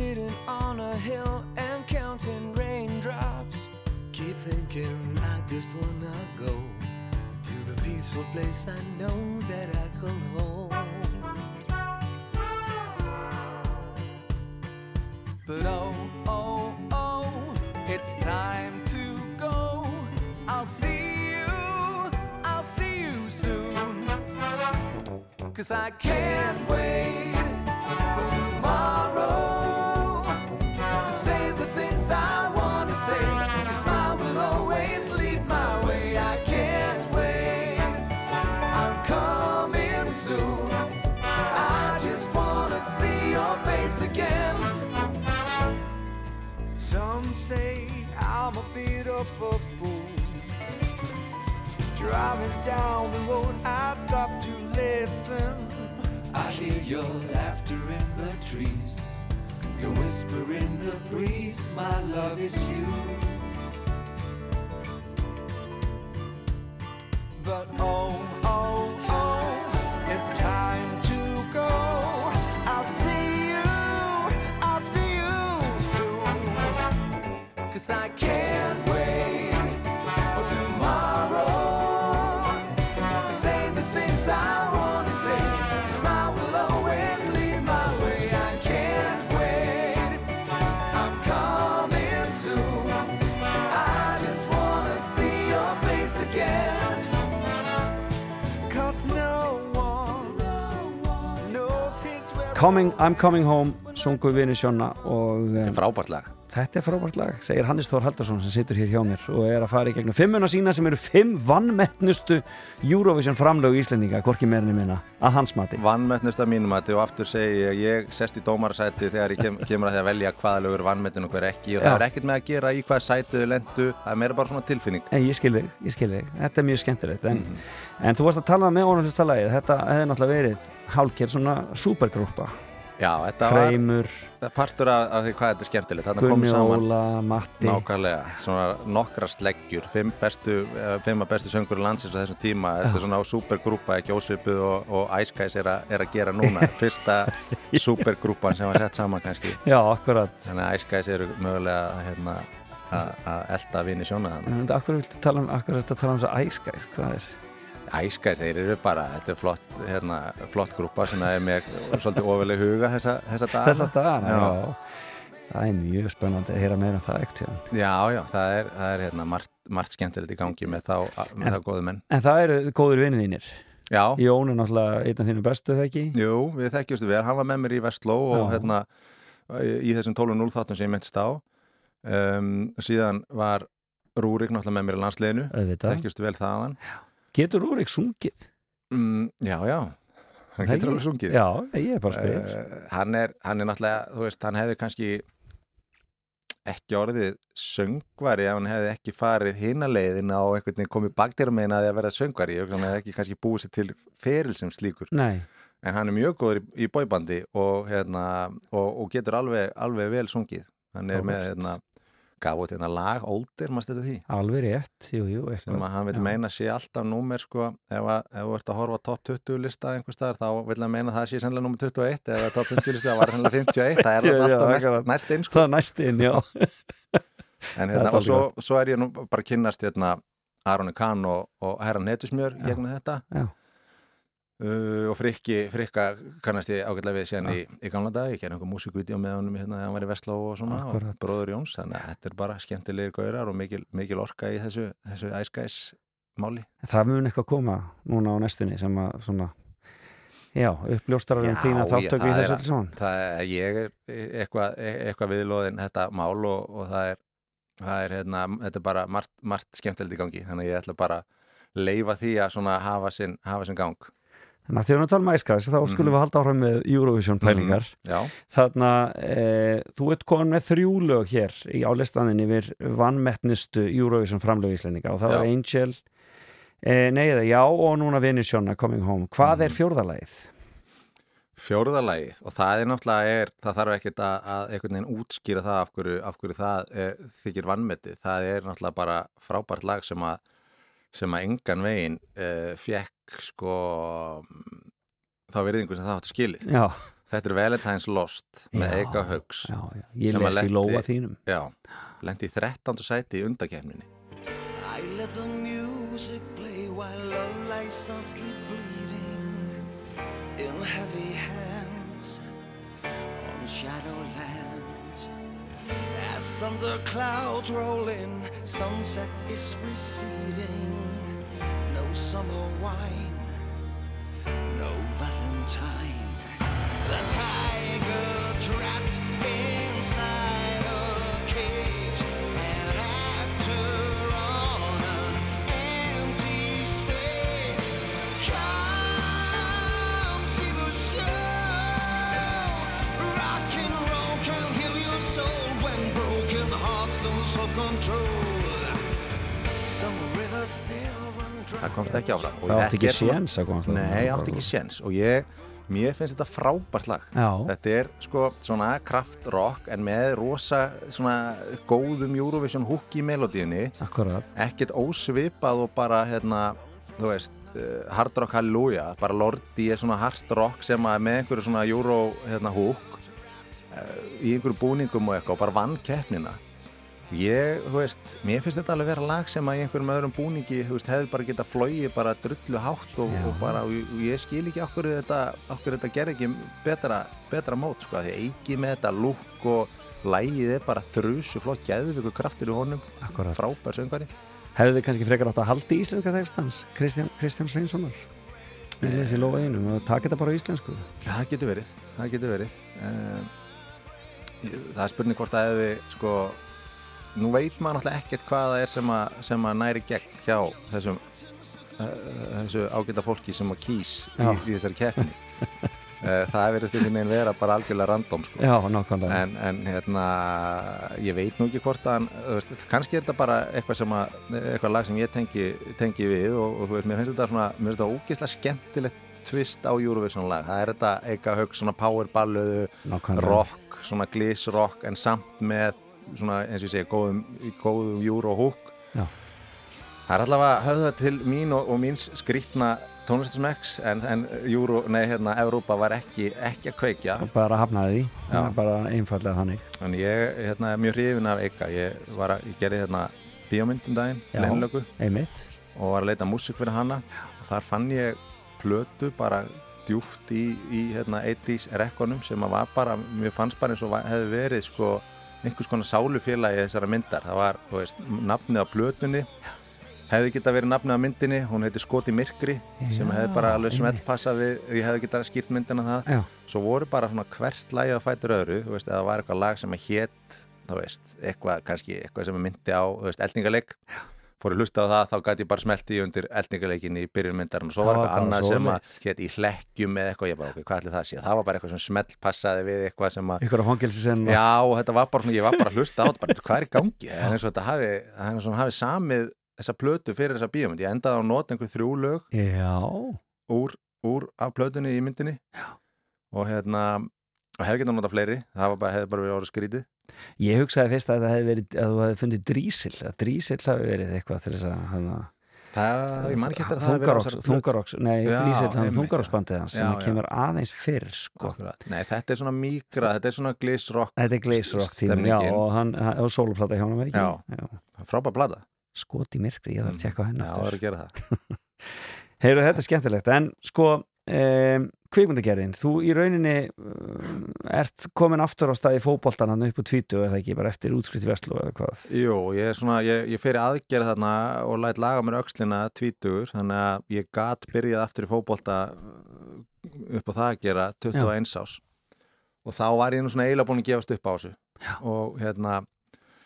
Sitting on a hill and counting raindrops. Keep thinking I just wanna go to the peaceful place I know that I come home. But oh, oh, oh, it's time to go. I'll see you, I'll see you soon. Cause I can't wait for tomorrow Some say I'm a bit of a fool. Driving down the road I stop to listen. I hear your laughter in the trees. Your whisper in the breeze My love is you. But oh, oh, oh, Cause I can't wait for tomorrow to say the things I wanna say. Your smile will always lead my way. I can't wait. I'm coming soon. I just wanna see your face again. Cause no one knows his. Coming, I'm Coming Home, sungu vinni Sjónna og Þetta er frábært lag þetta er frábært lag, segir Hannes Þór Haldarsson sem situr hér hjá mér og er að fara í gegnum fimmuna sína sem eru fimm vannmettnustu Eurovision framlögu Íslendinga, hvorki meirinni minna, að hans mati. Vannmettnust af mínum að og aftur segi ég, ég sest í dómarasæti þegar ég kem, kemur að því að velja hvaða lögur vannmettun og hver ekki og Já. það er ekkert með að gera í hvaða sætið lendu það er meira bara svona tilfinning En ég skil þig, ég skil þig, þetta er mjög skemmtilegt en, Mhm. en þú varst að tala með honum hlusta lagið, þetta hefði náttúrulega verið hálfgerð svona supergrúpa Já, þetta Kreimur, var partur af, af því hvað þetta er skemmtilegt. Þannig kom Gunni saman Óla, Matti. Nákvæmlega, svona nokkra sleggjur. Fimm bestu, eh, fimm af bestu söngur landsins á þessum tíma, þetta er svona supergrúpa ekki ósvipuð og, og Ice Guys er, a, er að gera núna, fyrsta supergrúpan sem var sett saman kannski. Já, akkurat. Þannig að Ice Guys eru mögulega hérna, að að elda vini sjóna þannig akkur viltu tala um, akkur viltu tala um þess að Ice Guys, hvað er? Guys, þeir eru bara, þetta er flott hérna, flott grúpa sem er með svolítið ofileg huga þessa, þessa dagana Þessa dagana, Já. já. Það er mjög spennandi að heyra meira um það ekkert. Já, já, það er, það er hérna, margt, margt skemmtilegt í gangi með þá, með þá góðu menn En það eru góður vinnið þínir Já, Jón er náttúrulega einn af þínu bestu þegar ekki jú, við þekkjustu vel, hann var með mér í Vestló og Já. hérna í þessum 12.0 þáttum sem ég myndist á um, síðan var Rúrik náttúrulega með mér í landsliðinu Auðvitað. þekkjustu vel þaðan Getur Rúrik sungið? mm, Já, já, hann Það getur alveg sungið. Já, ég er bara að spyrja uh, hann, er, hann er náttúrulega, þú veist, hann hefði kannski ekki orðið söngvari ef hann hefði ekki farið hina leiðin á einhvern veginn komið bakdýrameina að því að verða söngvari. Hugsa hann hefði ekki kannski búið sér til feril sem slíkur. Nei, en hann er mjög góður í, í bóibandi og, hérna, og, og getur alveg, alveg vel sungið. Hann er með Áhugavert. hérna, gaf út hérna lag Older, maður stætti því? Alveg rétt Jú, jú, sem að hann vil Já. meina sé alltaf númer sko, ef, að, ef þú ert að horfa top 20 lista einhver staðar, þá vil hann meina að það sé sennilega númer 21, eða top 50 lista var sennilega 51, það er alltaf næst, næst inn sko. Það er næst inn, já. En hérna, og svo, svo er ég nú bara að kynnast hérna, Aroni Kahn og, og Herran Hetusmjör gegnum þetta. Já. Uh, og frikki, frikka kannast ég ágætlega við síðan í, í gamla dag ég gerði einhver músikvídeó með honum hérna þegar hann var í Vestló og svona Akkurat. og bróður Jóns. Þannig að þetta er bara skemmtilegir gaurar og mikil, mikil orka í þessu, þessu æskæs máli. Það mun eitthvað koma núna á næstunni sem að svona Já, uppljóstarar um þína þáttöku í þessu saman. það er, ég er eitthvað, eitthvað viðlóðin þetta mál og, og það er, það er hérna, þetta er bara margt, margt skemmtilegt í gangi. Þannig að ég ætla bara leifa því að svona hafa sinn, hafa sinn gang Þannig að þegar við talum æskæðis þá skulum við halda áfram með Eurovision pælingar. Já, Þarna, e, þú ert komin með þrjú lög hér í álistaðin yfir vannmettnustu Eurovision framlög íslendinga og það var Já. Angel e, Nei, eða já og núna Venetiana Coming Home. Hvað er fjórðalagið? Fjóruðalagið og það er náttúrulega er, það þarf ekkert að, að einhvern veginn útskýra það af hverju, af hverju það er, þykir vannmetið. Það er náttúrulega bara frábært lag sem að, sem að engan veginn uh, fekk sko þá virðingu sem það áttu skilið. Já, Þetta er Valentine's Lost með Já, Eika Hugs. já, já. Ég Sem að les í lenti- lóa þínum Já, lendi í 13. sæti í undakefninni. I let the music play while love lies softly bleeding in heavy hands on shadowlands. As thunder clouds roll in, sunset is receding. Summer wine, no Valentine. The tiger trapped inside a cage, an actor on an empty stage. Come see the show. Rock and roll can heal your soul when broken hearts lose all control. Some rivers still. Það komst ekki áfram. Og Það átti ekki séns að komast þarna. Nei, átti ekki séns og ég, mér finnst þetta frábært lag Já. þetta er sko svona kraftrock en með rosa svona góðum Eurovision hook í melodíunni Akkurat ekkert ósvipað og bara hérna, þú veist uh, hard rock halleluja, bara Lordi er svona hard rock sem að með einhverju svona Euro hérna hook uh, í einhverju búningum og eitthvað og bara vann keppnina ég, þú veist, mér finnst þetta alveg vera lag sem að í einhverjum öðrum búningi, þú veist, hefði bara geta flóið bara drullu hátt og, og bara, og, ég skil ekki okkur þetta, okkur þetta gerði ekki betra, betra mót, sko, því eigi með þetta lúk og lægið er bara þrusu flott, geðviku kraftur í honum Akkurat. frábær söngvari. Hefðu þið kannski frekar átt að halda íslenska textans Kristján, Kristján Sveinssonar? Með þessi lóa einum og taka þetta bara á íslensku. Já, það getur verið, það getur verið. Um, Það er spurning hvort að hefði sko, nú veit maður náttúrulega ekkert hvað það er sem að, sem að næri gegn hjá þessum uh, þessu ágæta fólki sem að kýs í, í þessari keppni uh, það verðist einhvern veginn vera bara algjörlega random sko. Já, en, en hérna ég veit nú ekki hvort að veist, kannski er þetta bara eitthvað sem að eitthvað lag sem ég tengi, tengi við og, og þú veist, mér finnst þetta svona mér finnst þetta ógeðslega skemmtilegt twist á Eurovision lag, það er þetta eitthvað högg svona power Nákvæmlega. rock svona gliss rock en samt með svona eins og ég segi góðum, góðum euro hook Já. það er allavega höfða til mín og, og míns skrítna tónlistasmekks en, en Euro, nei hérna Evrópa var ekki, ekki að kveikja. Bara hafnaði því, bara einfallega þannig. Þannig ég hérna, er mjög hrifin af Eika. Ég, var að, ég gerði hérna bíómynd um daginn, einmitt. Og var að leita músík fyrir hana. Og þar fann ég plötu bara djúft í, í hérna, 80s rekkonum sem að var bara, mér fannst bara eins og hefði verið sko einhvers konar sálufélagi þessara myndar. Það var, þú veist, nafnið á plötunni. Hefði geta verið nafnið á myndinni. Hún heiti Skoti Myrkri sem Já, hefði bara alveg einmitt. smelt passað við ég hefði geta skýrt myndina það. Já. svo voru bara svona hvert lagið að fætur öðru þú veist, eða var eitthvað lag sem að hét þú veist, eitthvað, kannski eitthvað sem myndi á, þú veist, eldningaleik fór að hlusta á það, þá gæti ég bara smelt í undir eldningaleikin í byrjun myndarinn og svo Það var eitthvað annað sem að hétt í hlekkjum eða eitthvað, ég bara, ok, hvað ætli það sé? Það var bara eitthvað sem smelt passaði við eitthvað sem að ykkur á fangelsi sen Já, þetta var bara ég var bara að hlusta á þetta bara, hvað er í gangi? Það er eins og þetta hafi, það er eins og hann hafi samið þessa plötu fyrir þessa bíómynd, ég endaði á að nota einhver þrjú lög úr, úr af plötunni í myndinni. Já. og hérna og ég hugsaði fyrst að það hefði verið að þú hefði fundið drísil að drísil hafi verið eitthvað til þess að hana, plötu. Þungaroks, nei, Þungaroksbandið hans sem Já, að já. kemur aðeins fyrr sko. Nei, þetta er svona mýgra, þetta er svona glísrock Þetta er Gleisrock tímum, já, og hann, hann og sóluplata hjá hann ekki? Frábæð blada Skot í myrkri, ég þarf að tjekka að gera það. Heyrðu, þetta er skemmtilegt, en sko um, kvikmyndagerðin, þú í rauninni um, ert komin aftur á staði fótboltan hann upp á tvítu eða ekki, bara eftir útskrift veslu eða hvað? Jú, ég er svona, ég, ég fer í aðgerð þarna og læt laga mér öxlina tvítugur, þannig að ég gat byrjað aftur í fótbolta uh, upp á það að gera 21 ás og þá var ég nú svona eiginlega búin að gefast upp á þessu. Já. og hérna,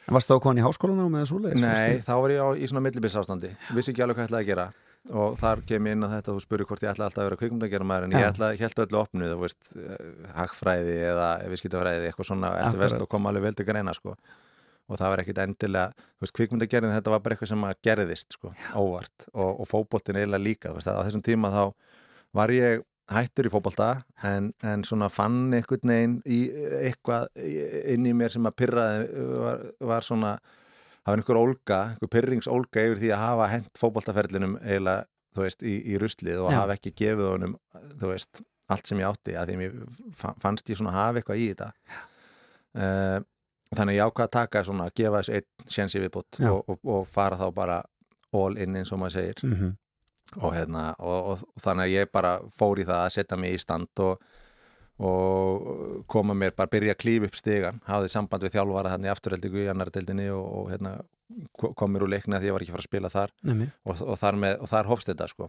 En varst það á konin í háskólanum með svoleiðis? nei, þá var ég á, í svona millibilsástandi, vissi ekki alveg hvað ég ætlaði að gera og þar kem ég inn á þetta og þú spurði hvort ég ætlaði alltaf að vera kvikmyndagerðar maður en ég Já. ætlaði, ég held öllu opnuð, þú veist eh, hagfræði eða viðskiptafræði eitthvað svona eftir vest og kom alveg vel til greina sko. Og það var ekkit endilega, þú veist, kvikmyndagerðin þetta var bara eitthvað sem að gerðist sko, óvart. Og, og fótboltin eiginlega líka veist, á þessum tíma þá var ég hættur í fótbolta en, en svona fann einhvern veginn í eitthvað inn í mér sem að pyrraði var, var svona það var einhver ólga, einhver pyrringsólga yfir því að hafa hent fótboltaferlinum eiginlega, þú veist, í, í ruslið og Já. hafa ekki gefið honum, þú veist allt sem ég átti, að því mér fa- fannst ég svona hafa eitthvað í þetta uh, þannig að ég ákvað að taka svona, að gefa þessu einn sjensi viðbútt og, og, og fara þá bara all in eins og maður segir mm -hmm. og, hérna, og, og, og þannig að ég bara fór í það að setja mig í stand og, og koma mér bara byrja að klífa upp stigan hafði samband við þjálfara þannig í afturheldingu í annar deildinni og, og hérna, ko- kom mér úr leikni að því ég var ekki að fara að spila þar. Og, og, þar, þar hófst þetta sko.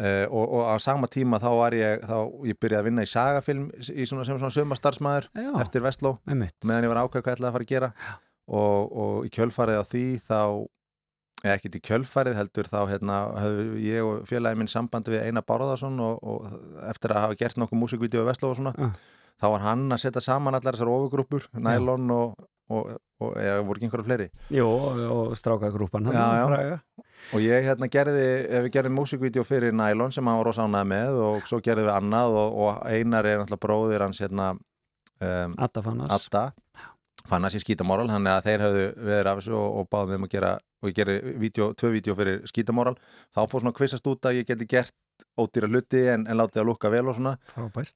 uh, og, og á sama tíma þá var ég þá, ég byrjaði að vinna í sagafilm í svona, sem svona sömastarfsmæður Já. eftir Vestló meðan ég var ákveð hvað ég ætlaði að fara að gera. Og, og í kjölfarið á því þá ekkert í kjölfarið heldur þá hérna, ég og félagi minn sambandi við Einar Bárðarsson og, og eftir að hafa gert nokkuð músikvídeó í Vestló og svona Ah. þá var hann að setja saman allar þessar ofurgrúpur Nælon og, og, og eða voru ekki einhverju fleiri. Jó, og, strákagrúpan hann í og ég hérna gerði, við gerðum músikvídeó fyrir Nælon sem hann var rosánað með og svo gerðum við annað og, og Einar er náttúrulega bróðir hans hérna um, Adda Fannas. Adda fann að sér skítamoral, þannig að þeir höfðu verið af þessu og, báðum þeim að gera og ég gerði vídeo, tvö vídeo fyrir skítamoral þá fór svona kvissast út að ég geti gert ódýra hluti en, en látið að lukka vel og svona.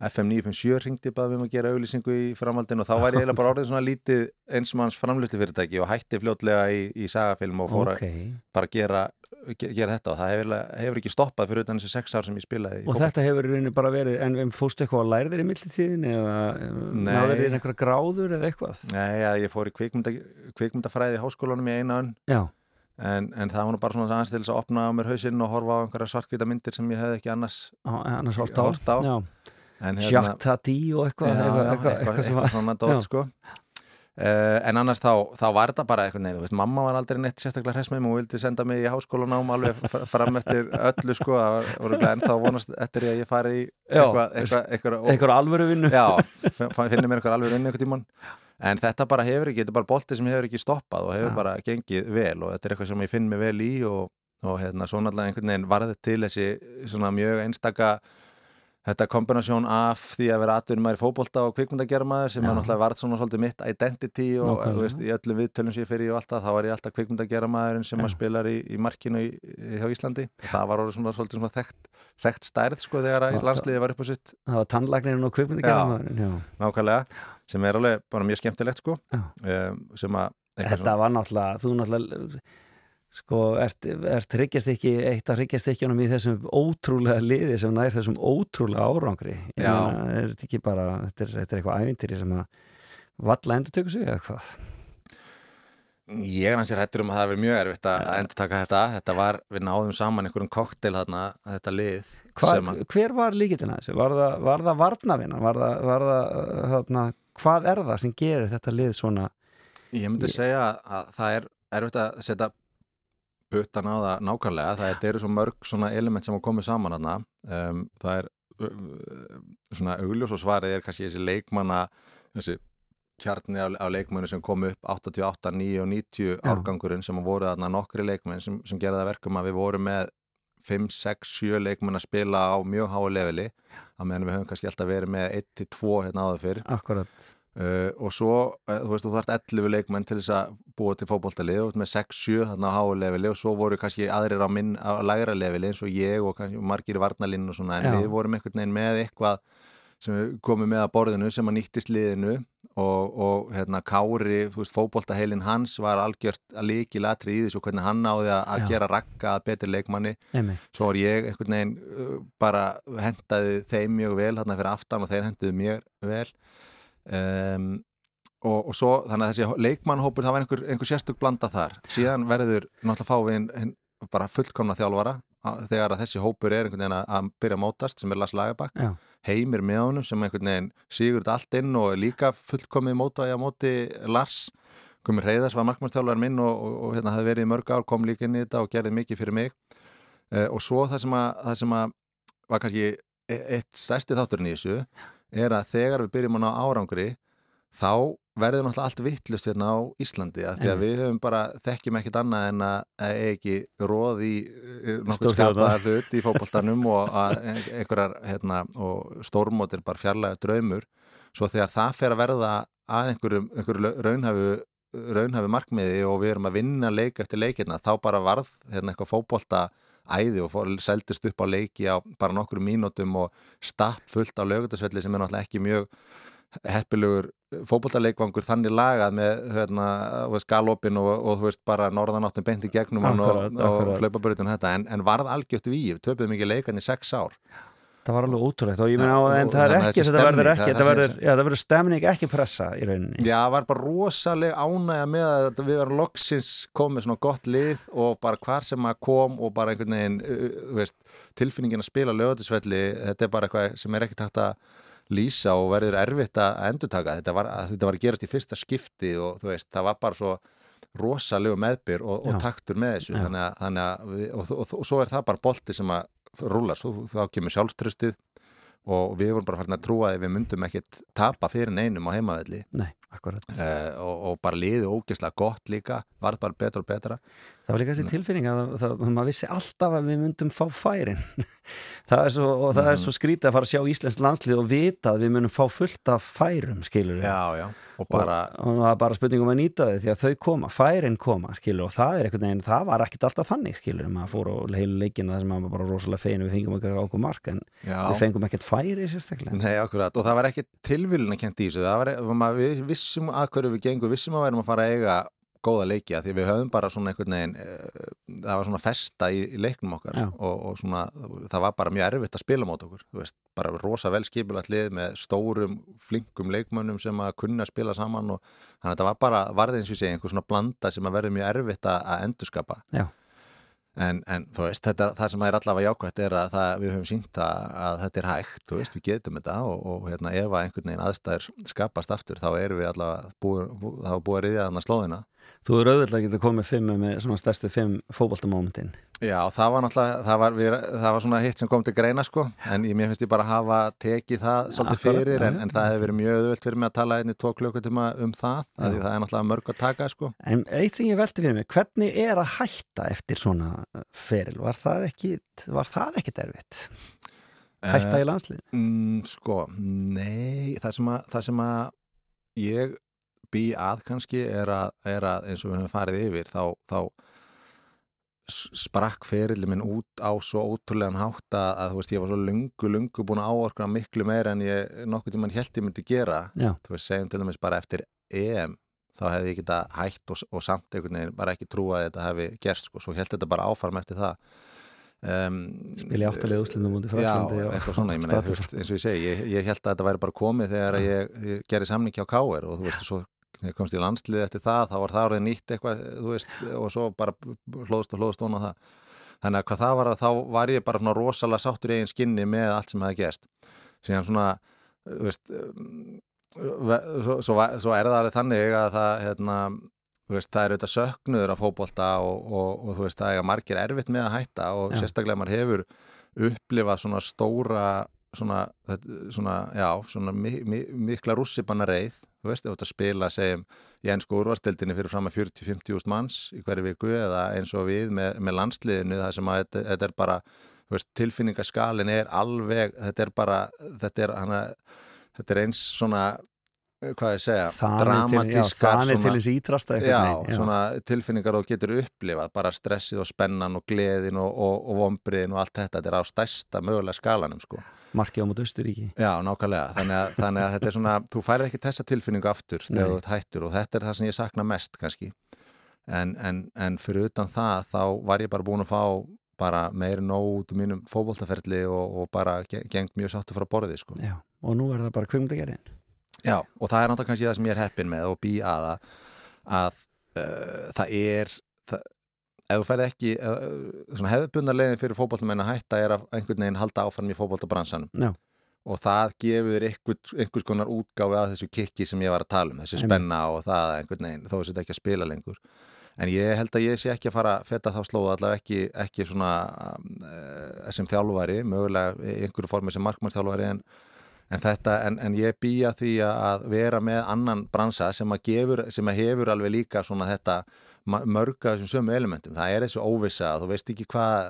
FM 957 ringdi báðum við um að gera auðlýsingu í framhaldinu og þá var ég eiginlega bara orðið svona lítið einsmanns framlýslu fyrirtæki og hætti fljótlega í, í sagafilm og fór Ok, að bara gera, ge- gera þetta og það hefur, hefur ekki stoppað fyrir utan þessi sex ár sem ég spilaði og þetta hefur rauninni bara verið en fórstu eitthvað að læra þér í millitíðin eða náður þér einhverja gráður eða eitthvað? Nei, að ég fór í kvikmynda, kvikmyndafræði í háskólanum í eina önn. Já, En, en það var nú bara svona aðeins til þess að opna á mér hausinn og horfa á einhverja svartkvita myndir sem ég hefði ekki annars annars hort á, Horft á. Já. en Jacques Tati og eitthvað eitthvað, eitthvað, eitthvað, eitthvað eitthvað svona Já. dót sko Uh, en annars þá, þá var þetta bara eitthvað neina, mamma var aldrei neitt sérstaklega hress með mig og vildi senda mig í háskólanám alveg fram eftir öllu sko, en þá vonast eftir því að ég fari í eitthvað, eitthvað, eitthvað, eitthvað alvöru vinnu Já, finnir mér eitthvað alveg inn einhvern tímann en þetta bara hefur ekki, þetta er bara bolti sem hefur ekki stoppað og hefur Já. bara gengið vel og þetta er eitthvað sem ég finn mig vel í og, og hérna svo náttúrulega einhvern veginn varðið til þessi svona mjög einstaka þetta kombinasjón af því að vera atvinnum maður í fótbolta og kvikmyndagermaður sem Já. er náttúrulega varð svona svolítið mitt identity og þú veist, í öllum viðtölum sem ég fyrir í og alltaf, þá var ég alltaf kvikmyndagermaðurinn sem Já. að spilar í, í markinu í, hjá Íslandi það var svona svolítið svona þekkt, þekkt stærð sko þegar Já, að landsliði var upp á sitt það var tannlagnirinn og kvipmyndagerðamaðurinn Já. nákvæmlega, sem er alveg bara mjög skemmtilegt sko Já. um, sem að eitthvað Þetta var náttúrulega, þú náttúrulega sko, ert, ert ekki eitt af hryggjast ekki í þessum ótrúlega liði sem nær þessum ótrúlega árangri Ég meina, er þetta ekki bara þetta er, þetta er eitthvað ævintýri sem að valla endur tökur sig eða hvað Ég er hansi hættur um að það hefur mjög erfitt að endur taka þetta. Þetta var, við náðum saman einhverjum koktel þarna, þetta lið. Hva, hver var líkillina þessu? Var það, var það varnavina? Var það, var það þarna, hvað er það sem gerir þetta lið svona Ég myndi segja að það er erfitt að setja putan á það nákvæmlega. Það er- eru svo mörg svona element sem að koma saman þarna. Um, það er svona augljós og svarið er kannski þessi leikmanna, þessi kjarni af leikmennu sem kom upp 88, 9 og 90 Já. árgangurinn sem voru þarna nokkri leikmenn sem, sem gerði það verkum að við vorum með 5, 6, 7 leikmenn að spila á mjög háu leveli að meðan við höfum kannski alltaf verið með 1-2 hérna áður fyrr akkurat Uh, og svo, uh, þú veist, þú þarft 11 leikmenn til þess að búa til fótboltalið og með 6-7 þarna á háu leveli og svo voru kannski aðrir á, minn, á lægra leveli eins og ég og kannski margir í varnalínu og svona en Já. við vorum einhvern veginn með eitthvað sem komum með að borðinu sem að nýttist liðinu og, og hérna Kári, þú veist, fótboltaheilin hans var algjört að líki latri í þessu hvernig hann náði að, að Já. gera rakka að betri leikmanni Einmitt. svo var ég einhvern veginn uh, bara hendaði þeim mjög vel hérna fyrir aftan og þeir henduðu mér vel um, og, og svo þannig að þessi leikmannhópur það var einhver, einhver sérstök blanda þar. Síðan verður náttúrulega fá við hinn- hinn bara fullkomna þjálfara að- þegar að þessi hópur er einhvern veginn að- að byrja að mótast sem er Lars Lagerbakk Já. heimir með honum sem einhvern veginn sigur þetta allt inn og líka fullkomið mótaði á móti Lars. Gummi Reyðars var markmannstjálfar minn og, og, og hérna hafði verið í mörg ár, kom líka inn í þetta og gerði mikið fyrir mig. Uh, og svo það sem að, það sem að var kannski e- eitt stærsti þátturinn í þessu er að þegar við byrjum að ná árangri þá verður náttúrulega allt vittlust hérna á Íslandi að því að við höfum bara þekkjum ekkit annað en að ekki róð í eh, nokkuð skapaðar hlut í fótboltanum og einhverjar hérna, og stórmót er bara fjarlæga draumur. Svo þegar það fer að verða að einhverjum, einhverju raunhafu raunhafi markmiði og við erum að vinna leik eftir leikirna, þá bara varð hérna, eitthvað fótbolta æði og fór, seldist upp á leiki á bara nokkru mínútum og stapp fullt á lögutasvelli sem er náttúrulega ekki mjög heppilegur fótboltaleikvangur þannig lagað með hérna, galopin og, og þú veist, bara norðanáttum beint í gegnum og, Akkurat, og hlaupabrutun þetta. En, en varð algjört víf, töpuðum ekki leikan í sex ár það var alveg ótrúlegt og ég meina á en það er ekki, þetta verður ekki það- það það verður stemning ekki pressa í rauninni. Já, það var bara rosaleg ánægja með að við varum loksins komið svona gott lið og bara hvar sem að kom og bara einhvern veginn, veist, tilfinningin að spila lögatisvelli, þetta er bara eitthvað sem er ekkert hægt að lýsa og verður erfitt að endurtaka. Þetta var, að þetta var að gerast í fyrsta skipti og þú veist, það var bara svo rosalegu meðbyr og, og taktur með þessu. Þannig að, þannig að og, og, og, svo er það bara bolti sem að rúla, svo þá kemur sjálfströstið og við vorum bara farin að trúa að við myndum ekkit tapa fyrir neinum á heimavelli nei, uh, og, og bara liði ógeðslega gott líka varð bara betra og betra. Það var líka þessi tilfinning að maður vissi alltaf að við myndum fá færin. Það svo, og það er svo skrítið að fara að sjá Íslands landslið og vita að við munum fá fullt af færum skilur já, já, og bara og, og bara spurningum að nýta þau því að þau koma, færin koma skilur og það er einhvern veginn, það var ekkit alltaf þannig skilur, maður fór á heilu leikinu þar sem maður bara rosalega fegin við fengum eitthvað ákveð mark en já, við fengum ekkert færi sérstaklega. Nei, akkurat, og það var ekki tilvílun að kent í þessu, það var, maður, við vissum að hverju við gengum, vissum að værum að fara að eiga góða leiki að því við höfum bara svona einhvern veginn, eh, það var svona festa í, í leiknum okkar og, og svona, það var bara mjög erfitt að spila mót okkur, þú veist, bara rosa vel skipulagt lið með stórum, flinkum leikmönnum sem að kunna spila saman og þannig að það var bara, varðið eins og segi, einhver svona blanda sem að verður mjög erfitt að, að endurskapa. En, en þú veist, þetta, það sem er allavega jákvæmt er að það, við höfum sínt að, að þetta er hægt, þú veist, við getum þetta og, og hérna, ef að einhvern veginn aðstæður skapast aftur, þá erum við allavega búið, bú, þá búið að riðja þarna slóðina. Þú eru auðvitað getið komið fimm með svona stærstu fimm fótboltamómentin Já, það var náttúrulega, það var, við, það var svona hitt sem kom til greina, sko, en ég, mér finnst ég bara að hafa tekið það svolítið fyrir, en, en það hefur verið mjög auðvöld fyrir mig að tala einni tvo klukkutíma um það, það er náttúrulega mörg að taka, sko. En eitt sem ég velti fyrir mig, hvernig er að hætta eftir svona feril? Var það ekki, var það ekki derfitt? Hætta í landslið? Mm, sko, nei, það sem að, það sem að ég bý að kannski er að, er að eins og við höfum farið yfir þá, þá sprakk ferilli minn út á svo ótrúlegan hátt að, þú veist, ég var svo lungu, lungu búin að áorkna miklu meira en ég nokkuð tímann held ég myndi gera. Já, þú veist, segjum til dæmis bara eftir EM þá hefði ég geta hætt og, og samt einhvern veginn bara ekki trúa að þetta hefði gerst sko, svo held þetta bara áfarm eftir það. Um, Spila í áttalega úslindum út í Já, eitthvað svona, ég meina, eins og ég segi ég, ég held að þetta væri bara komið þegar ég, ég gerði samningi á K.R. og þú veist, svo þegar ég komst í landslið eftir það, þá var það orðið nýtt eitthvað, þú veist, og svo bara hlóðst og hlóðst ón á það þannig að hvað það var að þá var ég bara rosalega sáttur í eigin skinni með allt sem hefði gerst síðan svona, þú veist um, svo, svo, svo er það alveg þannig að það hérna, þú veist, það er auðvitað söknuður af fótbolta og, og, og þú veist, það er að margir erfitt með að hætta og Já. sérstaklega maður hefur upplifað svona stóra svona, svona já, svona mi, mi, mikla rússipanna reið þú veist, ef þú ert að spila, segjum í ennsku úrvarstildinni fyrir fram að 40-50 úst manns í hverju viku eða eins og við með, með landsliðinu það sem að þetta, þetta er bara þú veist, tilfinningaskalin er alveg þetta er bara, þetta er hana, þetta er eins svona hvað ég segja, dramatískar þannig til svona- þess ítrasta tilfinningar og getur upplifað bara stressið og spennan og gleðin og, og, og vombriðin og allt þetta þetta er á stærsta mögulega skalanum sko. Markið á mót Östuríki Já, nákvæmlega, þannig að, þannig að þetta er svona þú færið ekki þessa tilfinningu aftur þegar þú hættur og þetta er það sem ég sakna mest kannski. En, en, en fyrir utan það þá var ég bara búin að fá bara meiri nóg út úr mínum fótboltaferli og, og bara ge- gengt mjög sáttu frá borðið sko. Já, og nú er það bara kvikmyndagerðin Já, og það er náttúrulega kannski það sem ég er heppin með og bý að að, uh, það er það, ef þú ferð ekki uh, hefðbundar leiðin fyrir fótballmenn að hætta er að einhvern veginn halda áfram í fótballtabransanum Já. og það gefur einhvers, einhvers konar útgáfi að þessu kikki sem ég var að tala um þessu spenna og það einhvern veginn þó að þetta ekki að spila lengur. En ég held að ég sé ekki að fara að feta þá slóða allavega ekki, ekki svona uh, sem þjálfari, mögulega einhverju formi sem markmannsþjálfari en En, þetta, en, en ég býja því að vera með annan bransa sem að, gefur, sem að hefur alveg líka svona þetta ma- mörg af þessum sömu elementum. Það er þessu óvissa að þú veist ekki hvað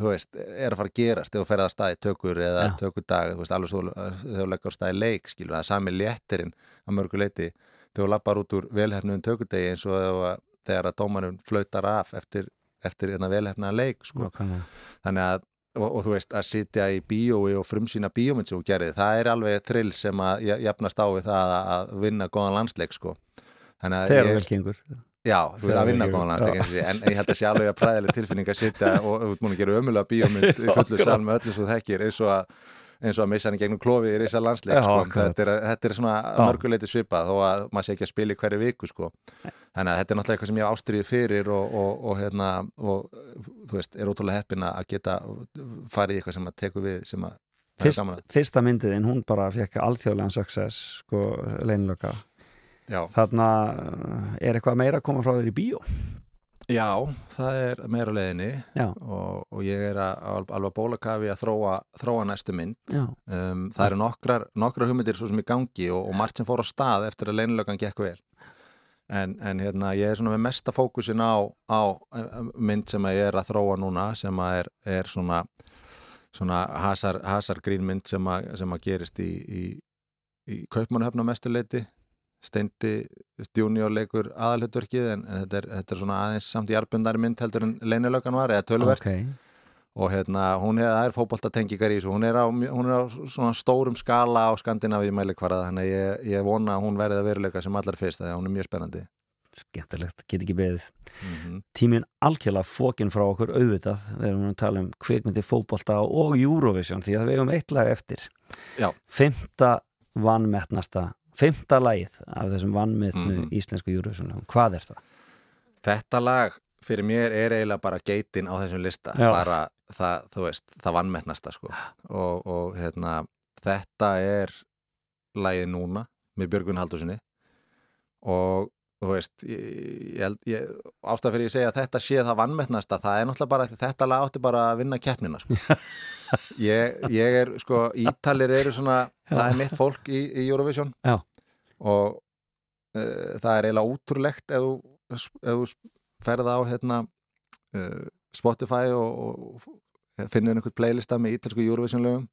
þú veist, er að fara að gerast þú ferð að staði tökur eða Já. tökudag þú veist, alveg svo þú leggur staði leik skilur, það er sami léttirinn að mörgu leiti þú lappar út úr velhefnum tökudegi eins og þegar að dómarinn flautar af eftir, eftir hérna velhefnaðan leik sko. Nákvæmlega. þannig að og, og þú veist að sitja í bíói og frumsýna bíómynd sem þú gerði, það er alveg þrill sem að ja- jafnast á við það að- vinna góðan landsleik sko. Þegar vel gengur. Já, þú veist að vinna góðan landsleik en ég held að sé alveg að præðileg tilfinning að sitja og þú múin að gera ömulega bíómynd í fullu sal með öllu svo þekkir eins og að eins og að missa hann í gegnum klófið í risa landsleik sko. þetta, er, þetta er svona mörguleiti svipað þó að maður sé ekki að spila í hverju viku sko. þannig að þetta er náttúrulega eitthvað sem ég ástriði fyrir og, og, og, hérna, og þú veist, er ótrúlega heppin að geta farið í eitthvað sem að teku við sem að Fyrst, Fyrsta myndiðin, hún bara fekk alþjóðlegan success, sko, leinlöka Já. Þarna er eitthvað meira að koma frá þér í bíó Já, það er meira Já. og, og ég er að, al- alveg að bólakafi að þróa, þróa næstu mynd. Um, það eru nokkrar, nokkrar hugmyndir svo sem í gangi og, og margt sem fór á stað eftir að leinlökan gekk vel. En, en hérna ég er svona með mesta fókusin á, á mynd sem ég er að þróa núna sem er, er svona svona hasar, hasar grínmynd sem að, sem að gerist í, í, í kaupmannhöfna mestuleiti Steindi Junior leikur aðalhutverkið en, en þetta, er, þetta er svona aðeins samt í arbundari mynd heldur en leinilökan var eða tölvert Ok, og hérna hún er, er fótboltatengingar í þessu hún er á, hún er á svona stórum skala á Skandinavíu mælikvarða þannig að ég, ég vona að hún verði að veruleika sem allar fyrst að hún er mjög spennandi. Skemmtilegt, get ekki beðið. Mm Tíminn algjörlega fókin frá okkur auðvitað þegar við erum að tala um kvikmyndi fótbolta og Eurovision því að við hefum eitt lag eftir. Já. Fymta vannmettnasta Fymta lagið af þessum vannmettnu Mhm. íslensku Eurovision Hvað er það? Þetta lag fyrir mér er eiginlega bara geitin á þessum lista Já. bara það, þú veist, það vannmettnasta sko og, og hérna þetta er lagið núna með Björgun Haldursinni og þú veist ástæð fyrir ég segja að þetta sé það vannmettnasta það er náttúrulega bara þetta lag átti bara að vinna keppnina sko ég, ég er sko, ítalir eru svona það er mitt fólk í, í Eurovision Já. og uh, það er eiginlega útrúlegt ef þú, ferða á hérna, uh, Spotify og, og finnir einhvern playlista með ítalsku Eurovision lögum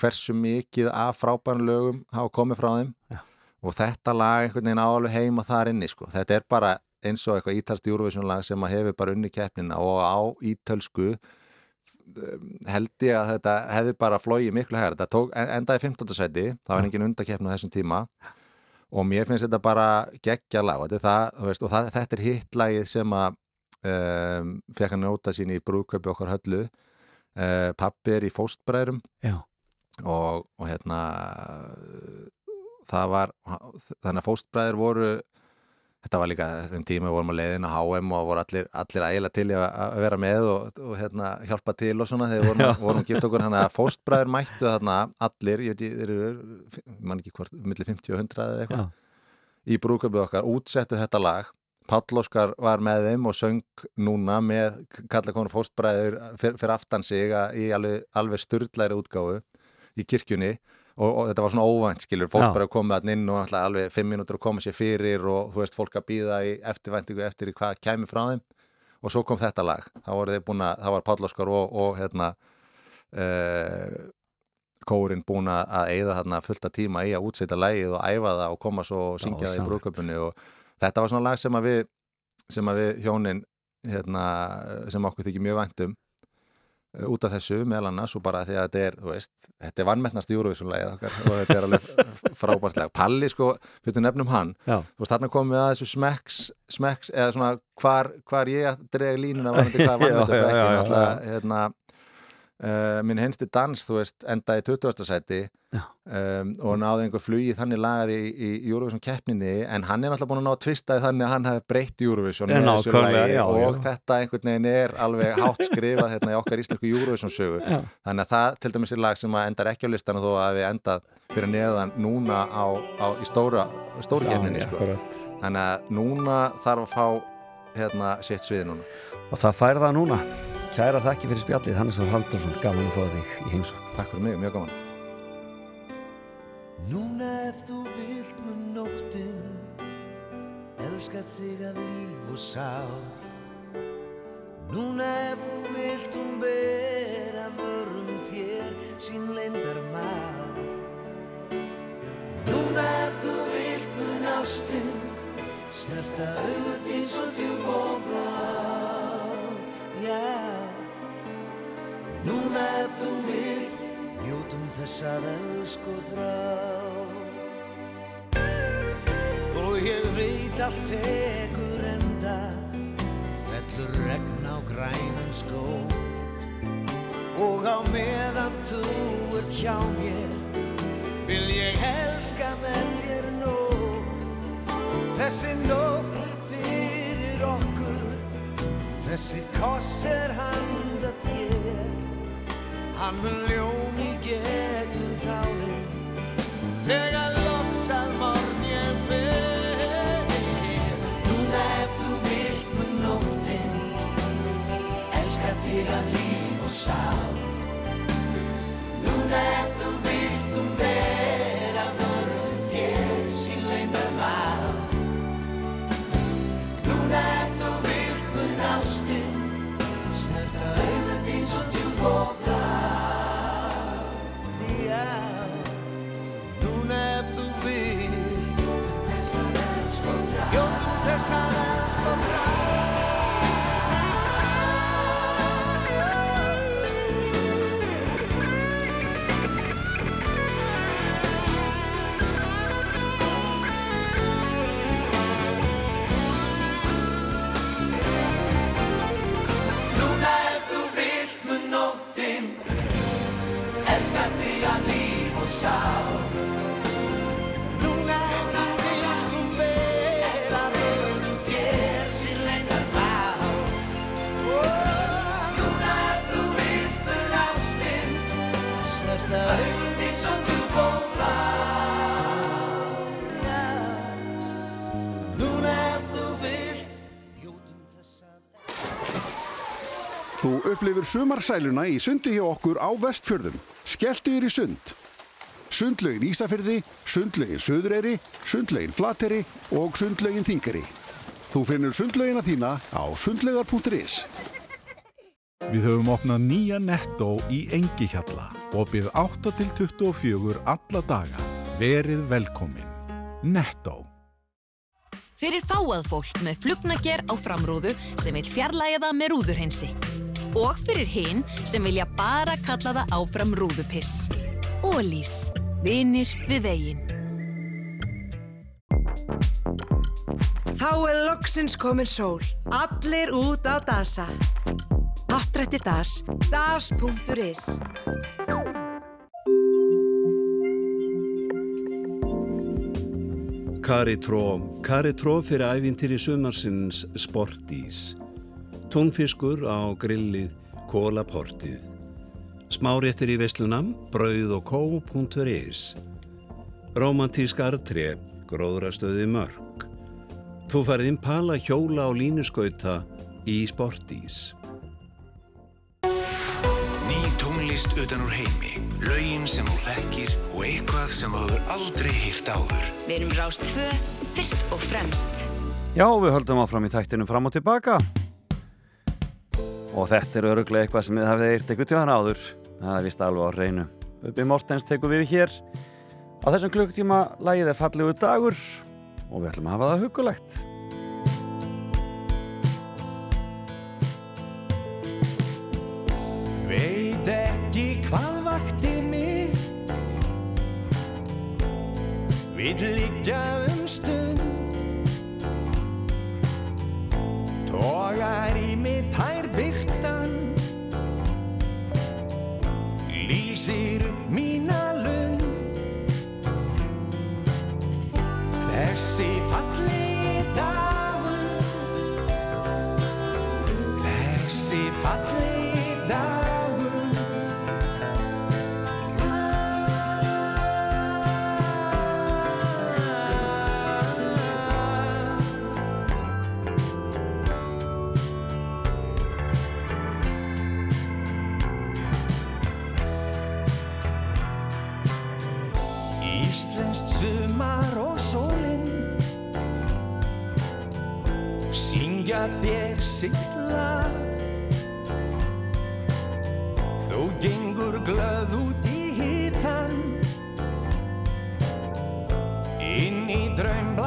hversu mikið af frábærum lögum hafa komið frá þeim Já. Og þetta lag einhvern veginn á alveg heima þar inni sko. þetta er bara eins og eitthvað ítalst Eurovision lag sem að hefur bara unni keppnina og á ítölsku um, held ég að þetta hefði bara flóið miklu hægar, þetta tók, en- endaði 15. seti, það var engin undakeppni á þessum tíma og mér finnst þetta bara geggja lag, þetta er, það, veist, og það, þetta er hittlagið sem að um, fekk hann njóta sín í brúðköpi okkar höllu uh, pappi er í fóstbræðrum Já. og, og hérna það var þannig að fóstbræður voru þetta var líka þeim tíma við vorum að leiðin á HM og voru allir, allir ægilega til að vera með og, og hérna, hjálpa til og svona þegar vorum, vorum að gifta okkur. Hann að fóstbræður mættu þarna allir, ég veit ég, þeir eru mann ekki hvort, millir 50 og 100 eða eitthvað í brúköpið okkar, útsettu þetta lag. Páll Óskar var með þeim og söng núna með kalla konur fóstbræður fyrir, fyrir aftan sig í alveg, alveg styrlæri útgáfu í kirkjunni og, og þetta var svona óvænt skilur, fóstbræður komið að inn og náttúrulega alveg fimm mínútur að koma sér fyrir og þú veist fólk að býða í eftirvæntingu eftir hvað kæmi frá þeim. Og svo kom þetta lag, þá voru þeir búin að það var Páll Óskar og, og hérna uh, kórin búin að eyða þarna fullta tíma í að útsetja lagið og æfa það og koma svo og syngja það í brúköpunni og þetta var svona lag sem að við sem að við hjónin hérna, sem okkur þykir mjög væntum út af þessu meðal annars og bara því að þetta er, þú veist, þetta er vannmettnast júruvísunlegið okkar og þetta er alveg frábært lag. Palli, sko, fyrir nefnum hann Já. þú veist, þarna komum við að þessu smekks, smekks eða svona hvar, hvar ég dreg línuna varandi hvað Já, já, ekki, náttúrulega, hérna uh, minn hensti dans, þú veist, enda í 20. sæti um, og náði einhver flugi þannig lagað í, í Eurovision keppninni en hann er náttúrulega búin að ná að tvistaði þannig að hann hefði breytt Eurovision nákvæmlega, lagi já, og já. þetta einhvern veginn er alveg hátt skrifað hérna í okkar íslensku Eurovision sögu Já. þannig að það til dæmis er lag sem endar ekki á listanu þó að við endað fyrir neðan núna á, á, í stóra keppninni sko. Þannig að núna þarf að fá hérna sitt svið núna Og það fær það núna. Kæra þakki fyrir spjallið, Hannes Haldursson, gaman að fá þig í heimsók. Takk fyrir mig, mjög gaman. Núna ef þú vilt með nóttin Elska þig að líf og sál. Núna ef þú vilt hún bera vörum þér sín leyndar mál Núna ef þú vilt með ástin Snerta auðvitað því svo og blá Já. Núna ef þú vilt Njótum þess að elsk og þrá. Og ég veit allt tekur enda Fellur regn á grænan skó Og á meðan þú ert hjá mér Vil ég elska með þér nóg Þessi nótt er fyrir okkur Þessi koss er handa þér. Hann mun ljóm í gegnum tárin Þegar loks að morgun ég fer Núna ef þú vilt með nóttin Elska þig af líf og sál. Núna ef þú Upplifir sumarsæluna í sundi hjá okkur á vestfjörðum. Skelltu þér í sund. Sundlaugin Ísafyrði, sundlaugin Suðureyri, sundlaugin Flateri og sundlaugin Þingari. Þú finnur sundlaugina þína á sundlaugar.is. Við höfum opnað nýja Netto í Engihjalla opið 8 til 24 alla daga. Verið velkomin. Netto. Fyrir fáað fólk með flugnager á framrúðu sem vil fjarlæga það með rúðurhensi. Og fyrir hinn sem vilja bara kalla það áfram rúðupiss. Ólís. Vinir við veginn. Þá er loksins komin sól. Allir út á dasa. Hattrættir Das, das.is Karitró, Karitró fyrir ævintir í sumarsins sportís. Túnfiskur á grillið, kólaportið. Smáréttir í veslunam, brauð og kó.is. Romantísk artré, gróðrastöði mörg. Þú farið impala hjóla og línuskauta í sportís. Ný tónlist utan úr heimi, lögin sem þú þekkir og eitthvað sem þú hefur aldrei hýrt áður. Við erum Rást 2, fyrst og fremst. Já, við höldum áfram í þættinu fram og tilbaka og þetta er öruglega eitthvað sem þið hafið eirt eitthvað tjóðan áður. Það er vist alveg á reynu Uppi Mortens tekur við hér. Á þessum klukktíma lagið er fallegu dagur og við ætlum að hafa það hugulegt Veit ekki hvað vakti mig. Vill liggja um stund. Tógar í mig tær byrtan Lýsir mína lund. Þessi Íslenskt sumar og sólinn Syngja þér sitt lag Þú gengur glöð út í hitan Inn í draumbláan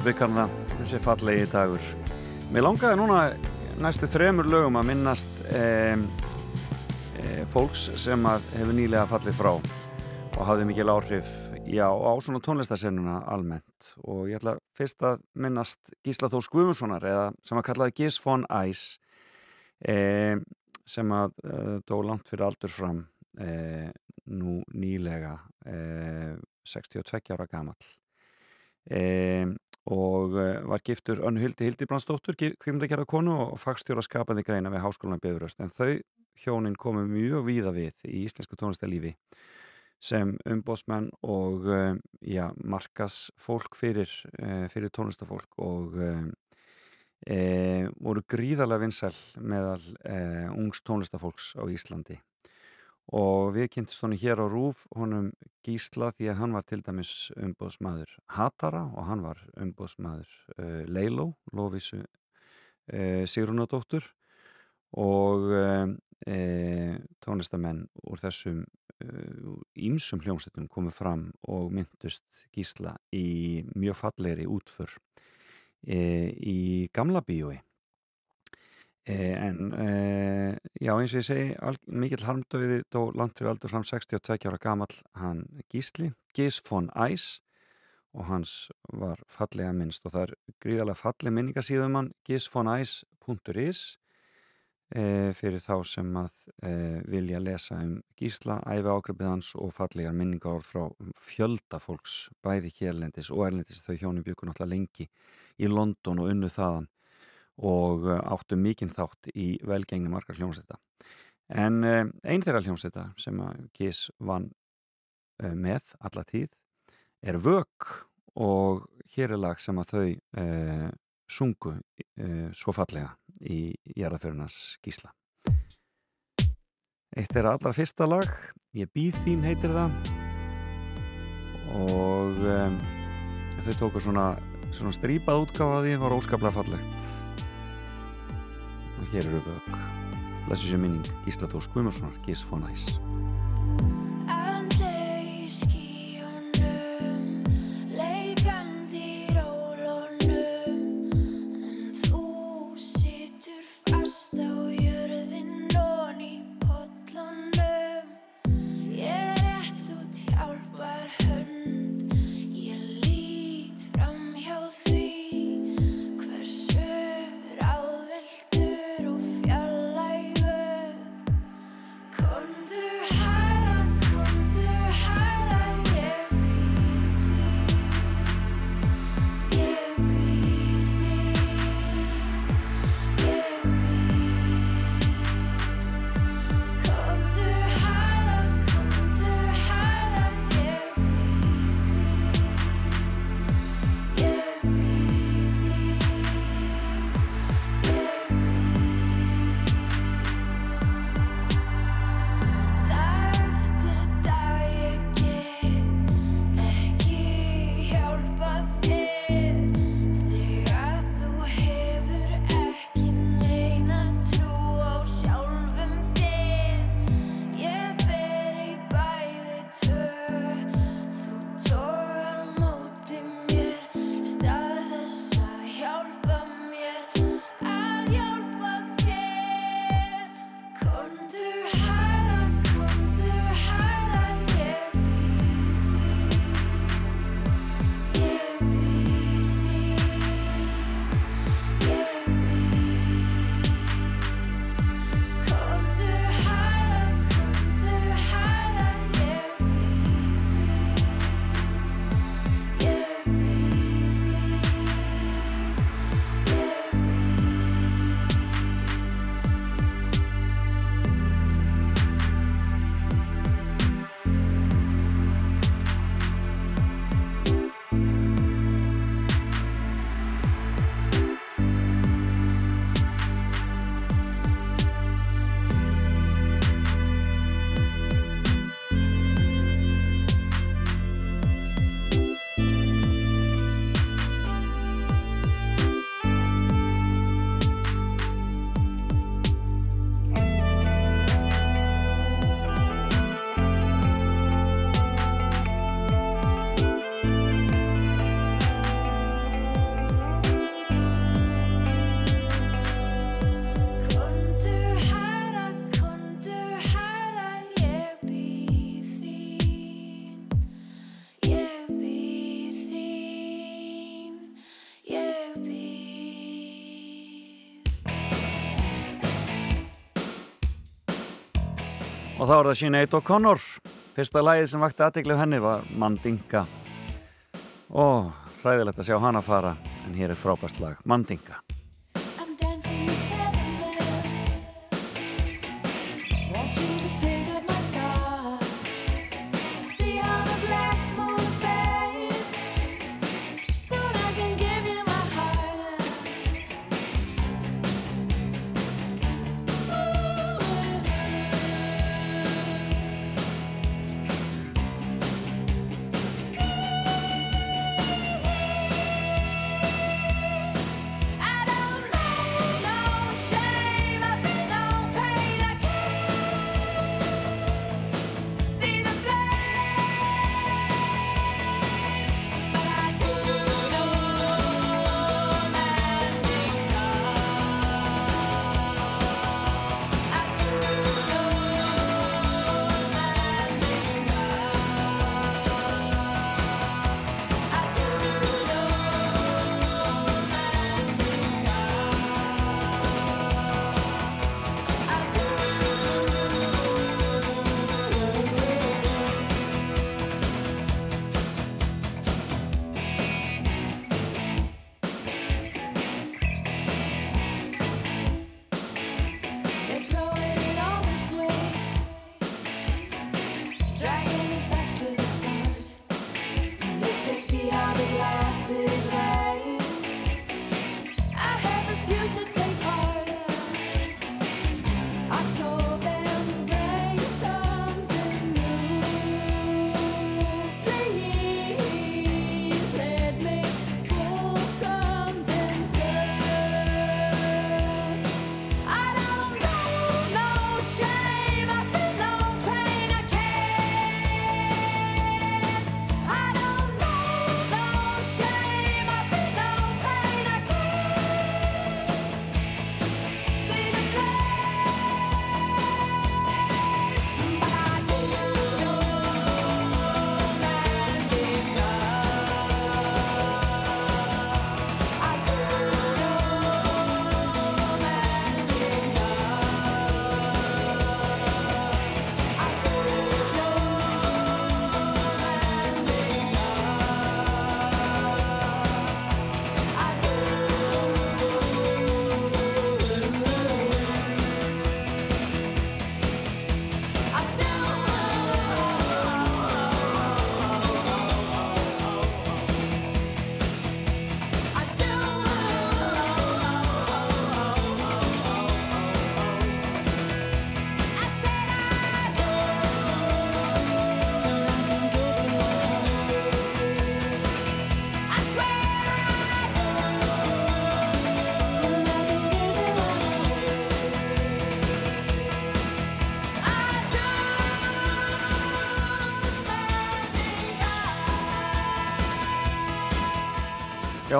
Karna, þessi fallegi dagur. Mér langaði núna næstu þremur lögum að minnast e, e, fólks sem hefur nýlega fallið frá og hafði mikil áhrif já, á svona tónlistarsennuna almennt. Og ég ætla fyrst að minnast Gísla Þós Guðmundssonar eða sem að kallaði Gis von Ice e, sem að e, dó langt fyrir aldur fram eh, nú nýlega eh, 62 ára gamall. Eh, og eh, var giftur önnu Hildi Hildibrandsdóttur kvímdagerða konu og fagstjóra skapandi greina við Háskólan Bifuröst en þau hjónin komu mjög víða við í íslensku tónlistarlífi sem umbótsmenn og uh, já, markas fólk fyrir, uh, fyrir tónlistafólk og uh, voru gríðarlega vinsæl meðal ungs tónlistafólks á Íslandi og við kynntumst honum hér á Rúf honum Gísla því að hann var til dæmis umbótsmaður Hatara og hann var umbótsmaður Leiló, Lóvísu Sigrunadóttur og e, tónlistamenn úr þessum ímsum hljómsveitum komið fram og myndust gísla í mjög fallegri útför í gamla bíói en e, já eins og ég segi mikill harmdöfiði dó langt fyrir aldur fram 62 ára gamal hann gísli, Gis von Eis og hans var fallega minnst og það er gríðarlega falleg minningasíðum hann gisvoneis.is e, fyrir þá sem að e, vilja lesa um gísla, æfi ágripið hans og fallegar minningar frá fjölda fólks, bæði hérlendis og erlendis þau hjónu byggur náttúrulega lengi í London og unnu þaðan og e, áttu mikinn þátt í velgengni margar hljómsveita. En e, einn þeirra hljómsveita sem að Gís vann e, með alla tíð er Vög og hér er lag sem að þau e, sungu uh, svo fallega í Jæraðfjörnars gísla. Eitt er allra fyrsta lag, Ég býð þín heitir það. Og um, þau tóku svona, svona strípað útgáða því, var óskaplega fallegt og hér eru vög. Lesu sér minning Gísla Tós Guðmurssonar, Gís von Æs. Og þá er það Sinead O'Connor. Fyrsta lagið sem vakti aðdeglu henni var Mandinga. Og hræðilegt að sjá hana fara, en hér er frábært lag, Mandinga.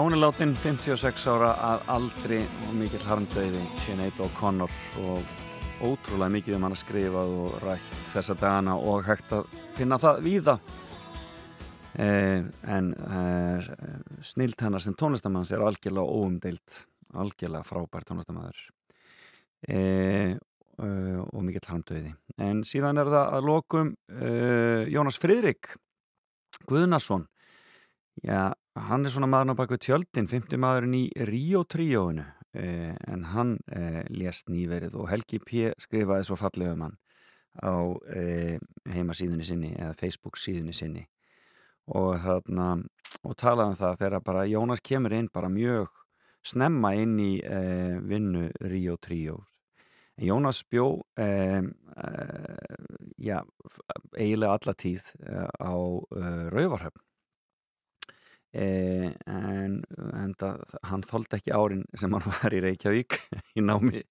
Hún er látin 56 ára að aldri. Og mikill harmdauði Sinead O'Connor og ótrúlega mikið um hann að skrifað og rætt þessa dagana og hægt að finna það víða. Eh, en eh, snilt hennar sem tónlistamanns er algjörlega óumdeilt algjörlega frábær tónlistamæður eh, og mikill harmdauði. En síðan er það að lokum eh, Jónas Fridrik Guðnason. Já, hann er svona maður á baku tjöldin, 50 maðurinn í Rio tríóinu eh, en hann eh, lést nýverið og Helgi P. skrifaði svo fallega um hann á eh, heimasíðunni sinni eða Facebook síðunni sinni og, þarna, og talaði um það þegar bara Jónas kemur inn bara mjög snemma inn í vinnu Rio tríós. Jónas bjó já, eiginlega alla tíð á Rauvarhöfn Eh, en, en það, hann þóldi ekki árin sem hann var í Reykjavík í námi.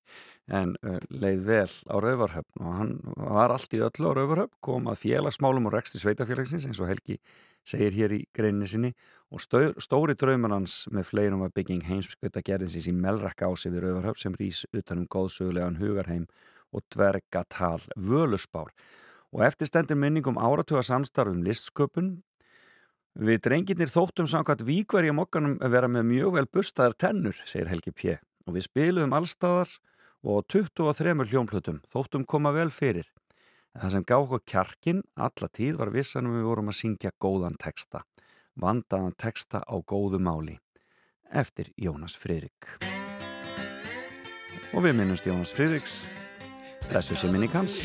En uh, leið vel á Rauvarhöfn og hann var allt í öllu á Rauvarhöfn kom að félagsmálum og rekstri sveitafélagsins eins og Helgi segir hér í greinni sinni og stó, stóri drauman hans með fleirum var bygging heimskauta gerðinsins í Melrakka ási við Rauvarhöfn sem rýs utanum góðsögulegan hugarheim og dvergatal völusbár og eftir stendur minningum áratuga samstarfum listsköpun Við drengirnir þóttum samkvæmt víkverja mokkanum að vera með mjög vel bustaðar tennur, segir Helgi P. Og við spiluðum allstaðar og 23 hljómplutum þóttum koma vel fyrir. En það sem gaf okkur kjarkin alla tíð var vissanum við vorum að syngja góðan texta, vandaðan texta á góðu máli, eftir Jónas Friðrik. Og við minnumst Jónas Friðriks, þessu sem minni kanns.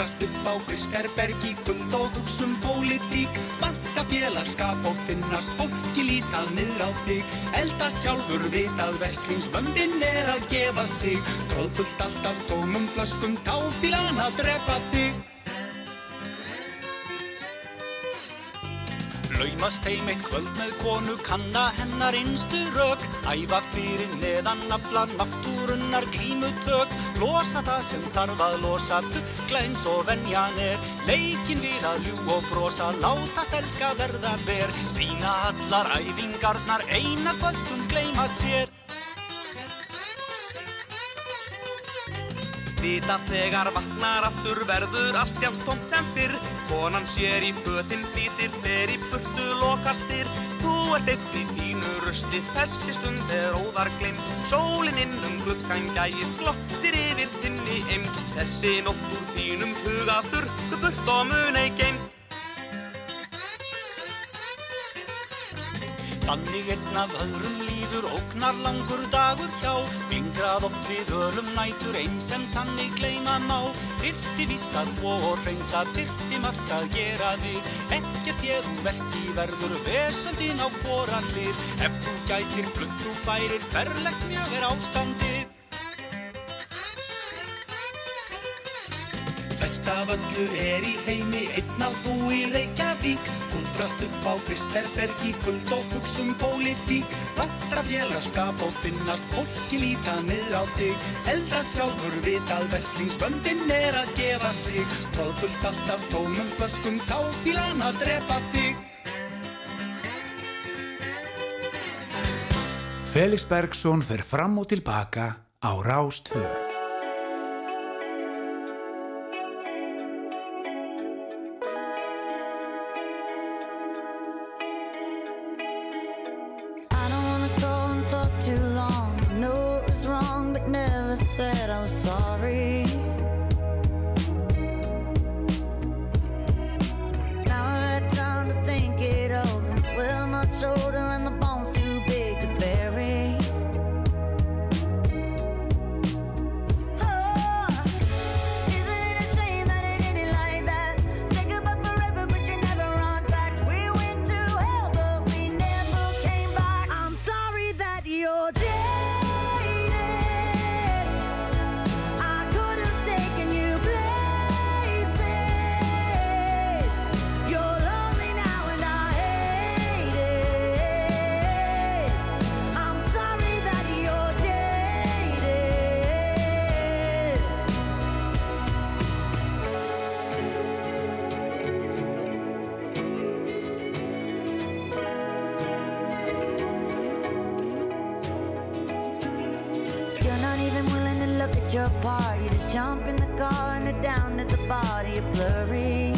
Útrast upp á Kristerberg í guld og hugsum pólitík. Vanta félagskap og finnast fólki lítað niður á þig. Elda sjálfur vitað verslingsböndin er að gefa sig. Tróðfullt alltaf tómum flöskum táfílan að drepa þig. Laumast heim eitt kvöld með konu kanna hennar innstu rök Æfa fyrir neðan afla náttúrunnar glímutök. Losa það sem þarf að losa Fugla eins og venjan er. Leikin við að ljú og brosa Látast elska verða ver. Sýna allar æfingarnar Eina kvöldstund gleyma sér. Vita þegar vaknar aftur verður allt jafn tómt sem fyrr. Konan sér í fötinn flýtir, fer í burtu lokastir Þú ert einn í rusti, þessi stund er óðar glimt Sólinn inn um gluggan gæist, glottir yfir þinni eimt Þessi nótt úr þínum huga þurrku burt og mun ei geimt Þannig einn af öðrum líður ógnar langur dagur hjá. Blingrað oft við ölum nætur eins sem þannig gleyma má. Þyrfti víst að þvó og reynsa, þyrfti margt að gera við. Ekkert ég verki verður vesöldin á hvora hlið. Ef þú gætir flutt þú færir, verlegt mjög er ástandið. Flest af öllu er í heimi, einn að bú í Reykjavík. Undrast upp á Kristerberg í guld og hugsum pólitík. Vantra félagskap og finnast fólki líta niður á þig. Elda sjálfur vitað verslingsböndin er að gefa sig. Tróðfullt alltaf tómum flöskum táfílan að drepa þig Felix Bergsson fer fram og tilbaka á Rástfö. At your party. Just jump in the car and head down to the body. You're blurry.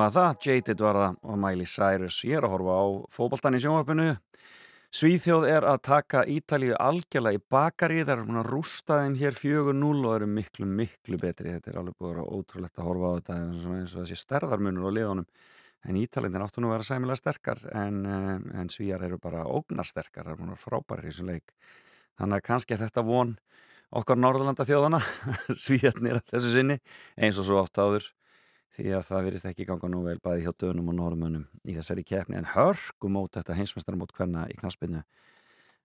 Ljómaði það, Jaded var það og Miley Cyrus. Ég er að horfa á fótboltan í sjónvarpinu. Svíþjóð er að taka Ítalíu algjörlega í bakari. Það er svona rústaðin hér 4-0 og eru miklu, miklu betri. Þetta er alveg búin að vera ótrúlegt að horfa á þetta eins og þessi stærðarmunur á liðunum. En Ítalindin áttu nú að vera sæmilega sterkar en, eh, en Svíjar eru bara ógnarsterkar. Það er vera frábæri í þessum leik. Þannig að kannski er þetta von okkar Norðurlanda þjóðana, Svíjarnir að þessu sinni, eins og svo oft áður því að það virðist ekki ganga nú vel bæði hjá dönum og norðmönnum í þessari keppni en hörgum mót þetta heimsmestaramót hvenna í knaspinu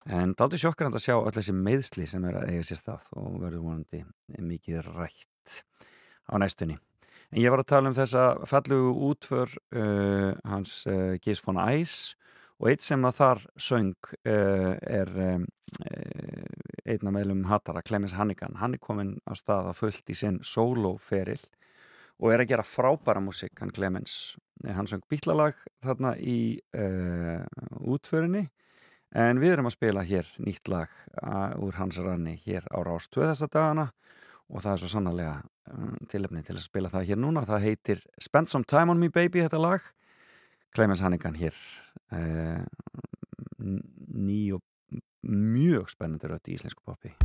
en daldi sjokkar að sjá öll þessi meðsli sem er að eiga sér stað og verður vonandi mikið rætt á næstunni. En ég var að tala um þessa fallugu útför uh, hans uh, Gís von Æs og eitt sem að þar söng uh, er um, einna meðlum Hattara, Clemens Hannigan. Hann er komin að fullt í sinn soloferil og er að gera frábæra músik, hann Clemens. Hann söng bítlalag þarna í uh, útförinni en við erum að spila hér nýtt lag úr hans ranni hér á Rás 2 þessa dagana og það er svo sannarlega um, tilefni til að spila það hér núna. Það heitir Spend Some Time On Me Baby þetta lag. Clemens Hannigan hér uh, ný og mjög spennandi rödd í íslensku poppi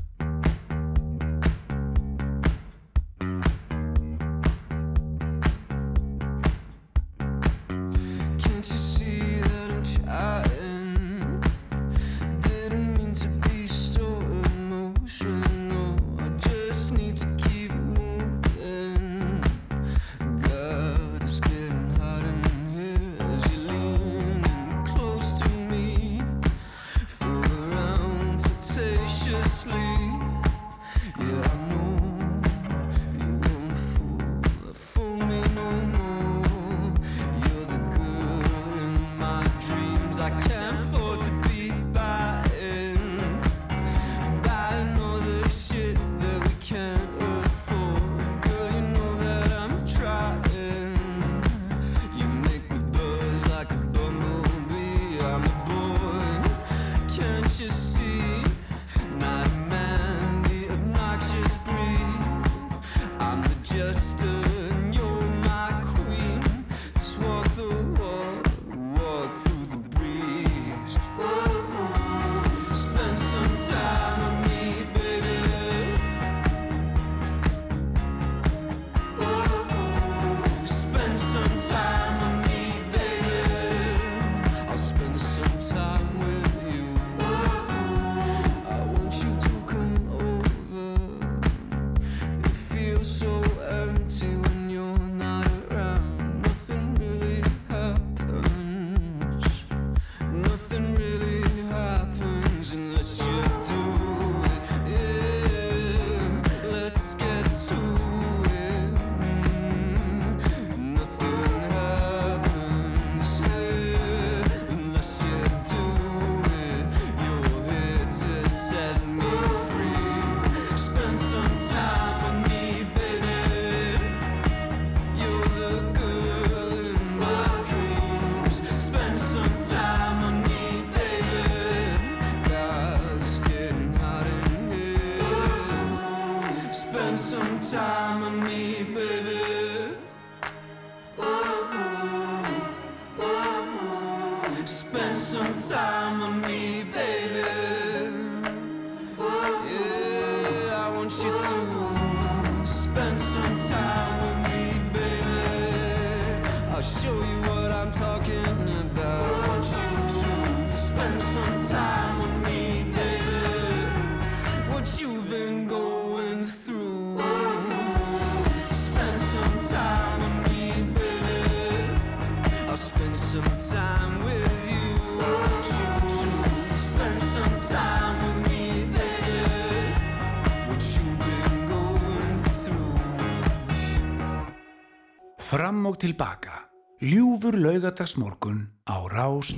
og tilbaka. Ljúfur laugadagsmorgun á Rás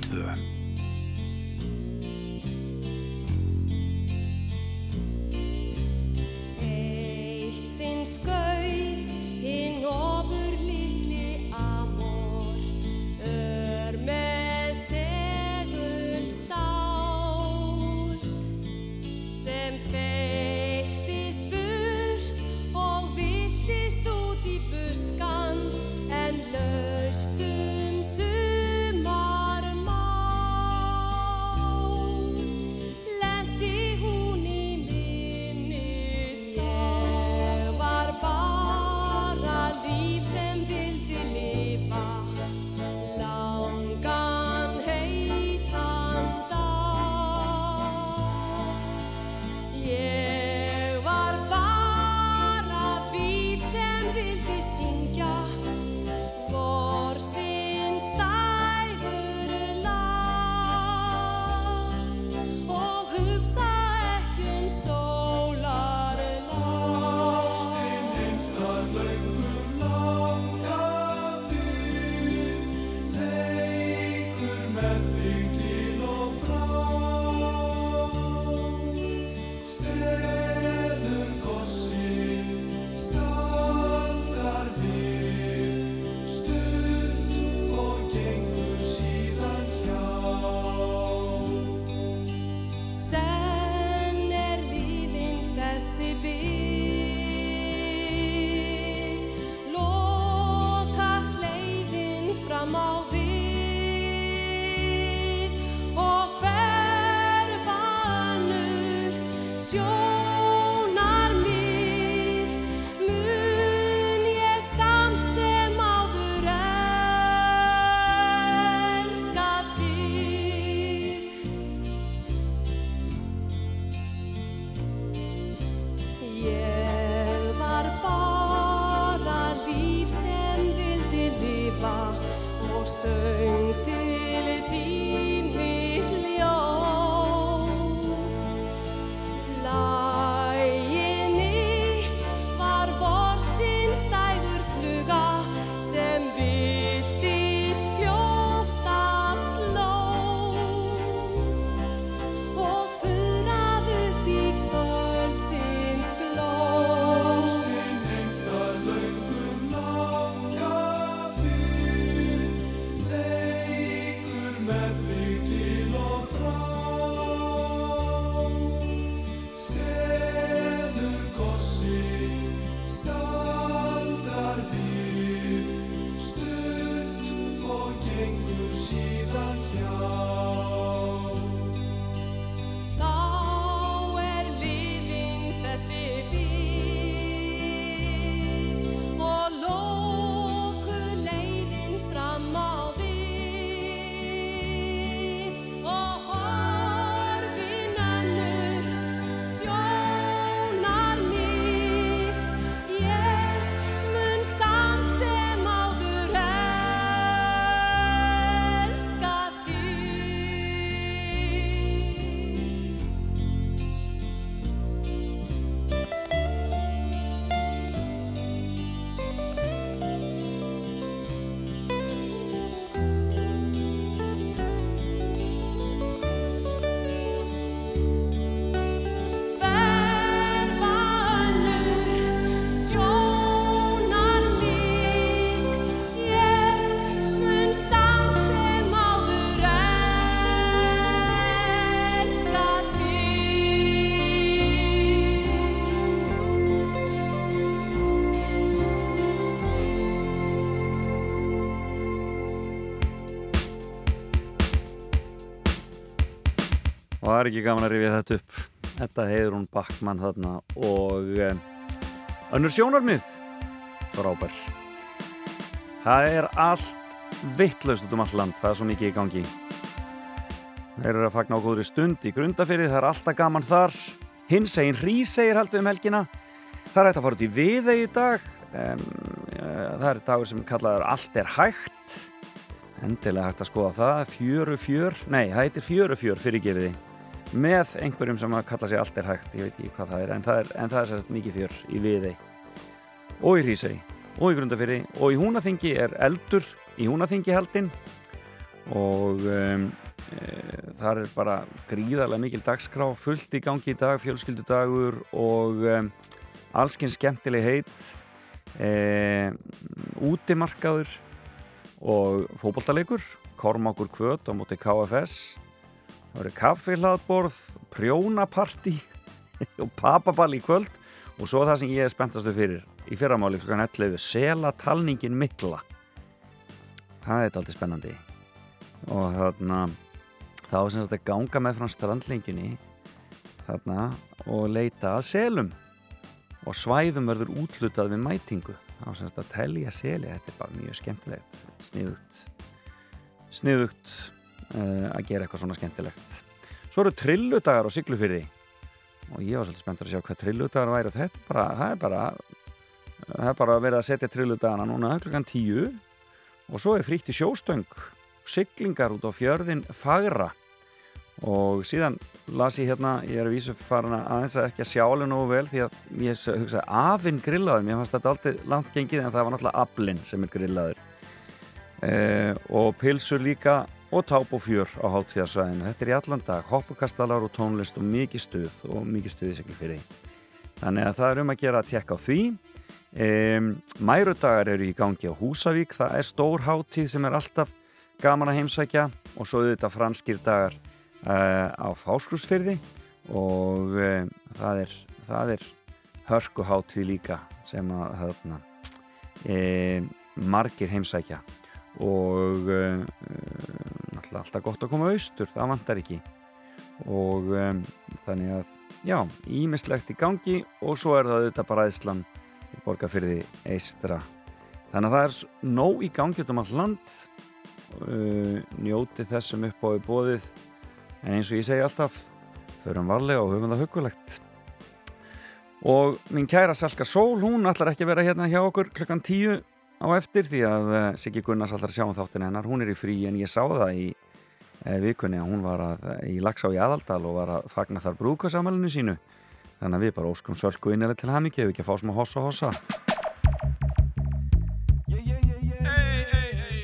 það er ekki gaman að rifja þetta upp. Þetta heiður hún Backmann þarna og um, önnur sjónarmið. Frábær. Það er allt vittlaust út um all land, það er svo mikið í gangi. Þeir eru að fagna á góðri stund í grundafyrði, það er alltaf gaman þar. Hins egin hrísegir haldið um helgina. Það er hægt að fara út í viðeg í dag. Um, það er dagur sem kallaður allt er hægt. Endilega hægt að skoða það. Fjöru fjör, nei það heitir fjöru fjör fyrirgefiði með einhverjum sem að kalla sig allt er hægt ég veit ekki hvað það er en það er, en það er sérst mikið fjör í viði og í Hrísei og í Grundafyrði og í Húnaþingi er eldur í Húnaþingi haldinn. Og um, e, þar er bara gríðarlega mikil dagskrá fullt í gangi í dag, fjölskyldudagur og um, allskinn skemmtileg heit e, útimarkaður og fótboltalegur Kormákur Kvöt á móti KFS það verður kaffihlaðborð prjónapartí og papaball í kvöld. Og svo það sem ég er spenntastu fyrir í fyrramáli klukkan 11 selatalningin mikla. Það er aldrei spennandi. Og þarna þá er sem sagt að ganga með frá strandlinginni þarna og leita að selum. Og svæðum verður útlutað við mætingu. Þá sem sagt að telja seli. Þetta er bara mjög skemmtilegt. Sniðugt. Sniðugt að gera eitthvað svona skemmtilegt. Svo eru trilludagar á Siglufyrði og ég var svolítið spenntur að sjá hvað trilludagar væri þetta bara, það er bara það er bara verið að setja trilludagana núna klukkan tíu. Og svo er frítt í sjóstöng siglingar út á fjörðin fagra. Og síðan las ég hérna, ég er að vísu farin að aðeins að ekki að sjá alveg nógu vel því að ég hugsaði afinn grillaður. Mér fannst þetta alltaf langt gengið en það var náttúrulega aflinn sem er grillaður. Eh, og pilsur líka og táp og fjör á hátíðarsvæðinu. Þetta er í allan dag, hoppukastalar og tónlist og mikið stuð og mikið stuð í sig fyrir því. Þannig að það er um að gera að tekka á því. Um, Mærudagar eru í gangi á Húsavík, það er stór hátíð sem er alltaf gaman að heimsækja og svo auðvitað franskir dagar uh, á Fáskursfyrði og uh, það er, það er hörku hátíð líka sem að þarna, um, margir heimsækja og uh, náttúrulega alltaf gott að koma austur, það vantar ekki. Og um, þannig að já, ímislegt í gangi og svo er það auðvitað bara Ísland í borgarfyrði eistra þannig að það er nóg í gangi um all land uh, njóti þessum upp á í bóðið en eins og ég segi alltaf förum varlega og höfum það hugulegt og mín kæra Salka Sól, hún ætlar ekki að vera hérna hjá okkur klukkan tíu á eftir því að uh, Siggi Gunnars ætlar að sjá um þáttin hennar hún er í frí en ég sá það í uh, vikunni að hún var að, í Lagsá í Aðaldal og var að fagna þar brúkasamælinu sínu. Þannig að við bara óskum Sölku innilega til hann ekki ef ekki að fá smá hossa hossa.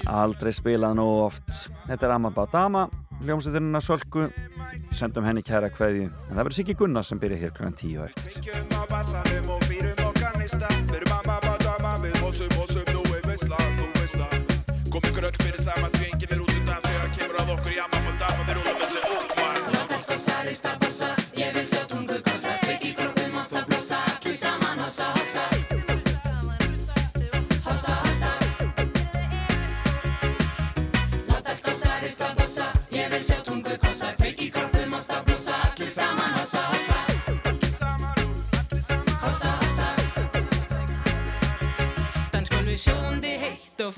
Aldrei spilað nógu oft. Þetta er Amma Badama hljómsveiturinn að Sölku. Sendum henni kæra kveðju. En það verður Siggi Gunnars sem byrja hér tíu á eftir. Kom ykkur öll fyrir saman því enginn er út undan þegar kemur að okkur í amma og dama við rúlum þessi ókvar Látt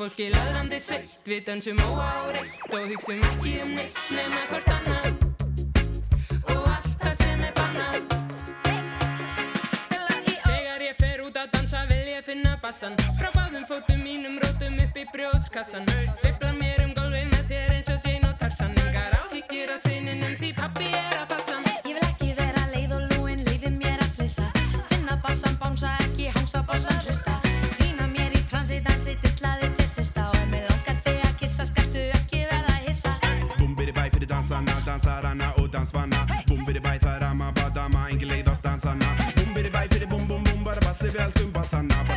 fólki laðrandi sveitt Við dansum óáreitt og hugsum ekki um neitt nema hvort annað. Og allt það sem er bannað. Þegar ég fer út að dansa vil ég finna bassan. Frá báðum fótum mínum rótum upp í brjóðskassan Sveifla mér um gólfið með þér eins og Jane og Tarzan Engar áhyggjur af sininum því pappi er að passa. Ég vil ekki vera leið og lúin, leifið mér að flissa. Finna bassan, bánsa ekki, hamsa bassan, hrista bum, bara bassi við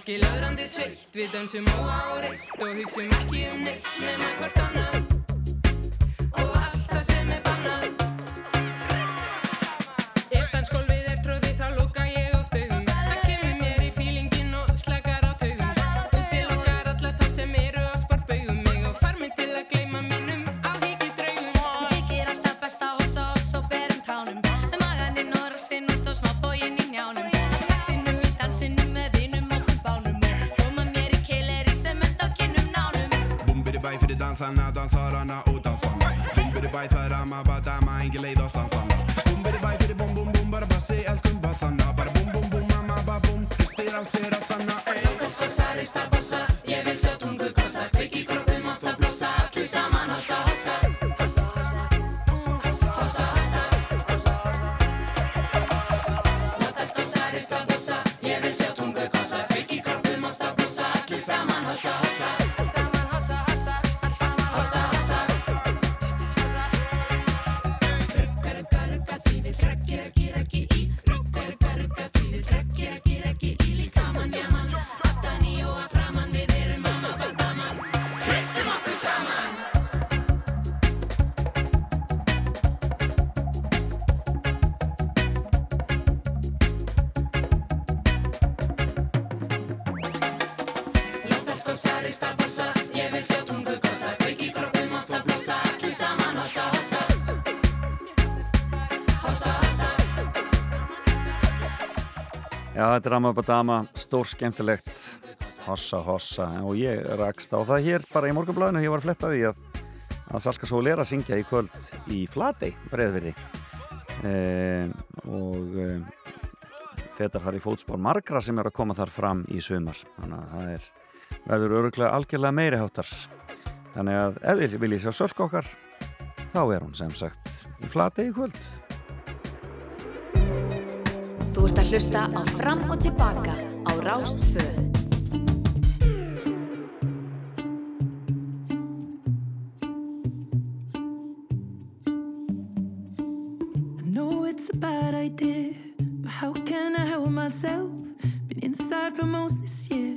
fólki laðrandi sveitt. Við dansum óáreitt og hugsum ekki um neitt nema hvort annað þetta er Amabadama, stór skemmtilegt. Hossa hossa. Og ég rakst á það hér bara í morgunblæðinu ég var að fletta því að, að Salka Sól er að syngja í kvöld í Flatey, breiðverði e, og e, fetar þar í fótspór margra sem er að koma þar fram í sumar. Þannig að það er, verður öruglega algjörlega meiri háttar þannig að ef þið viljið sjá sölk okkar þá er hún sem sagt í flati í kvöld Þú ert að hlusta á Fram og Tilbaka á Rástfö. I know it's a bad idea, but how can I help myself? Been inside for most this year,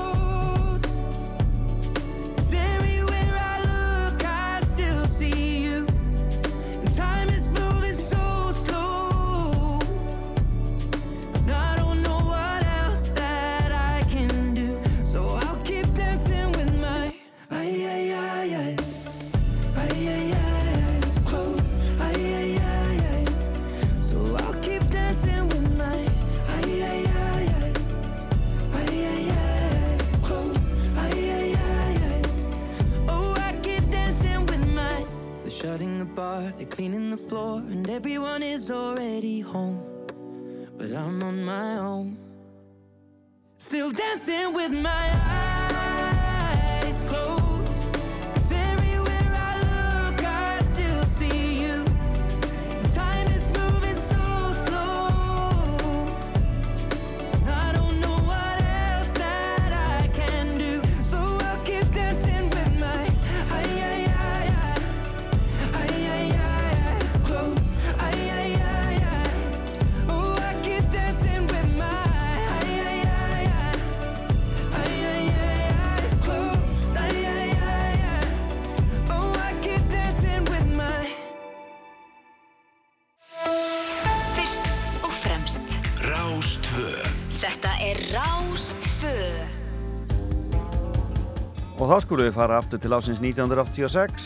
Skulum við fara aftur til ásins 1986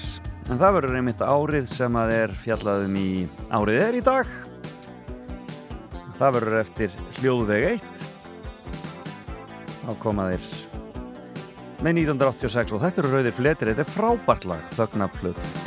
en það verður einmitt árið sem að er fjallaðum í árið er í dag. Það verður eftir hljóðveg 1 þá koma þeir með 1986 og þetta eru rauðir fletir þetta er frábært lag, þögnaplöð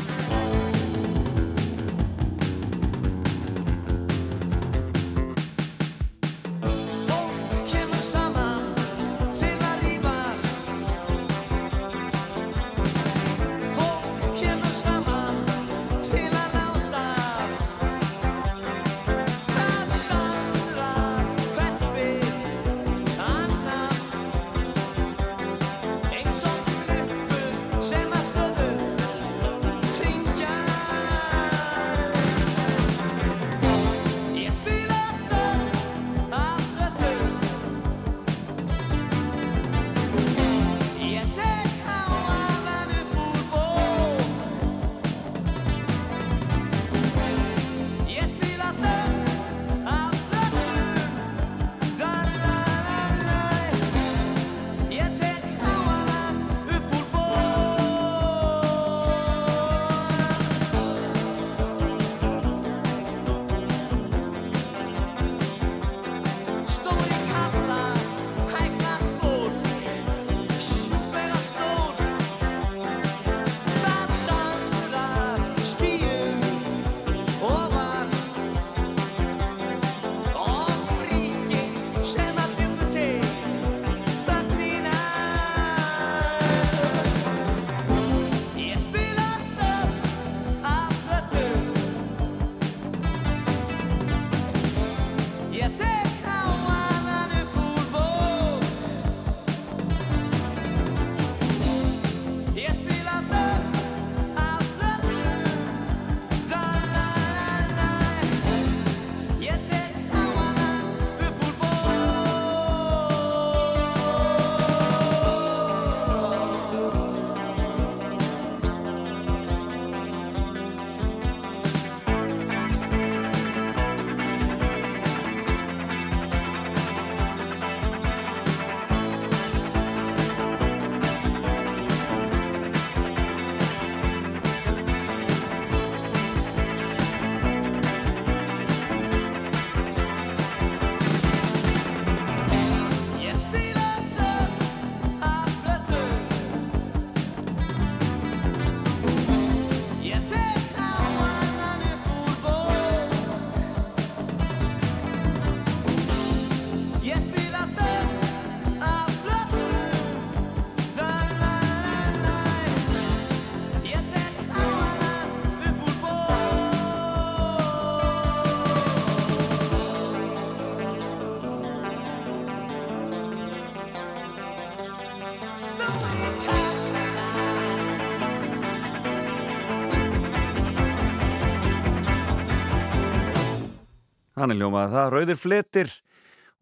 Þannig ljómaði það, rauðir fletir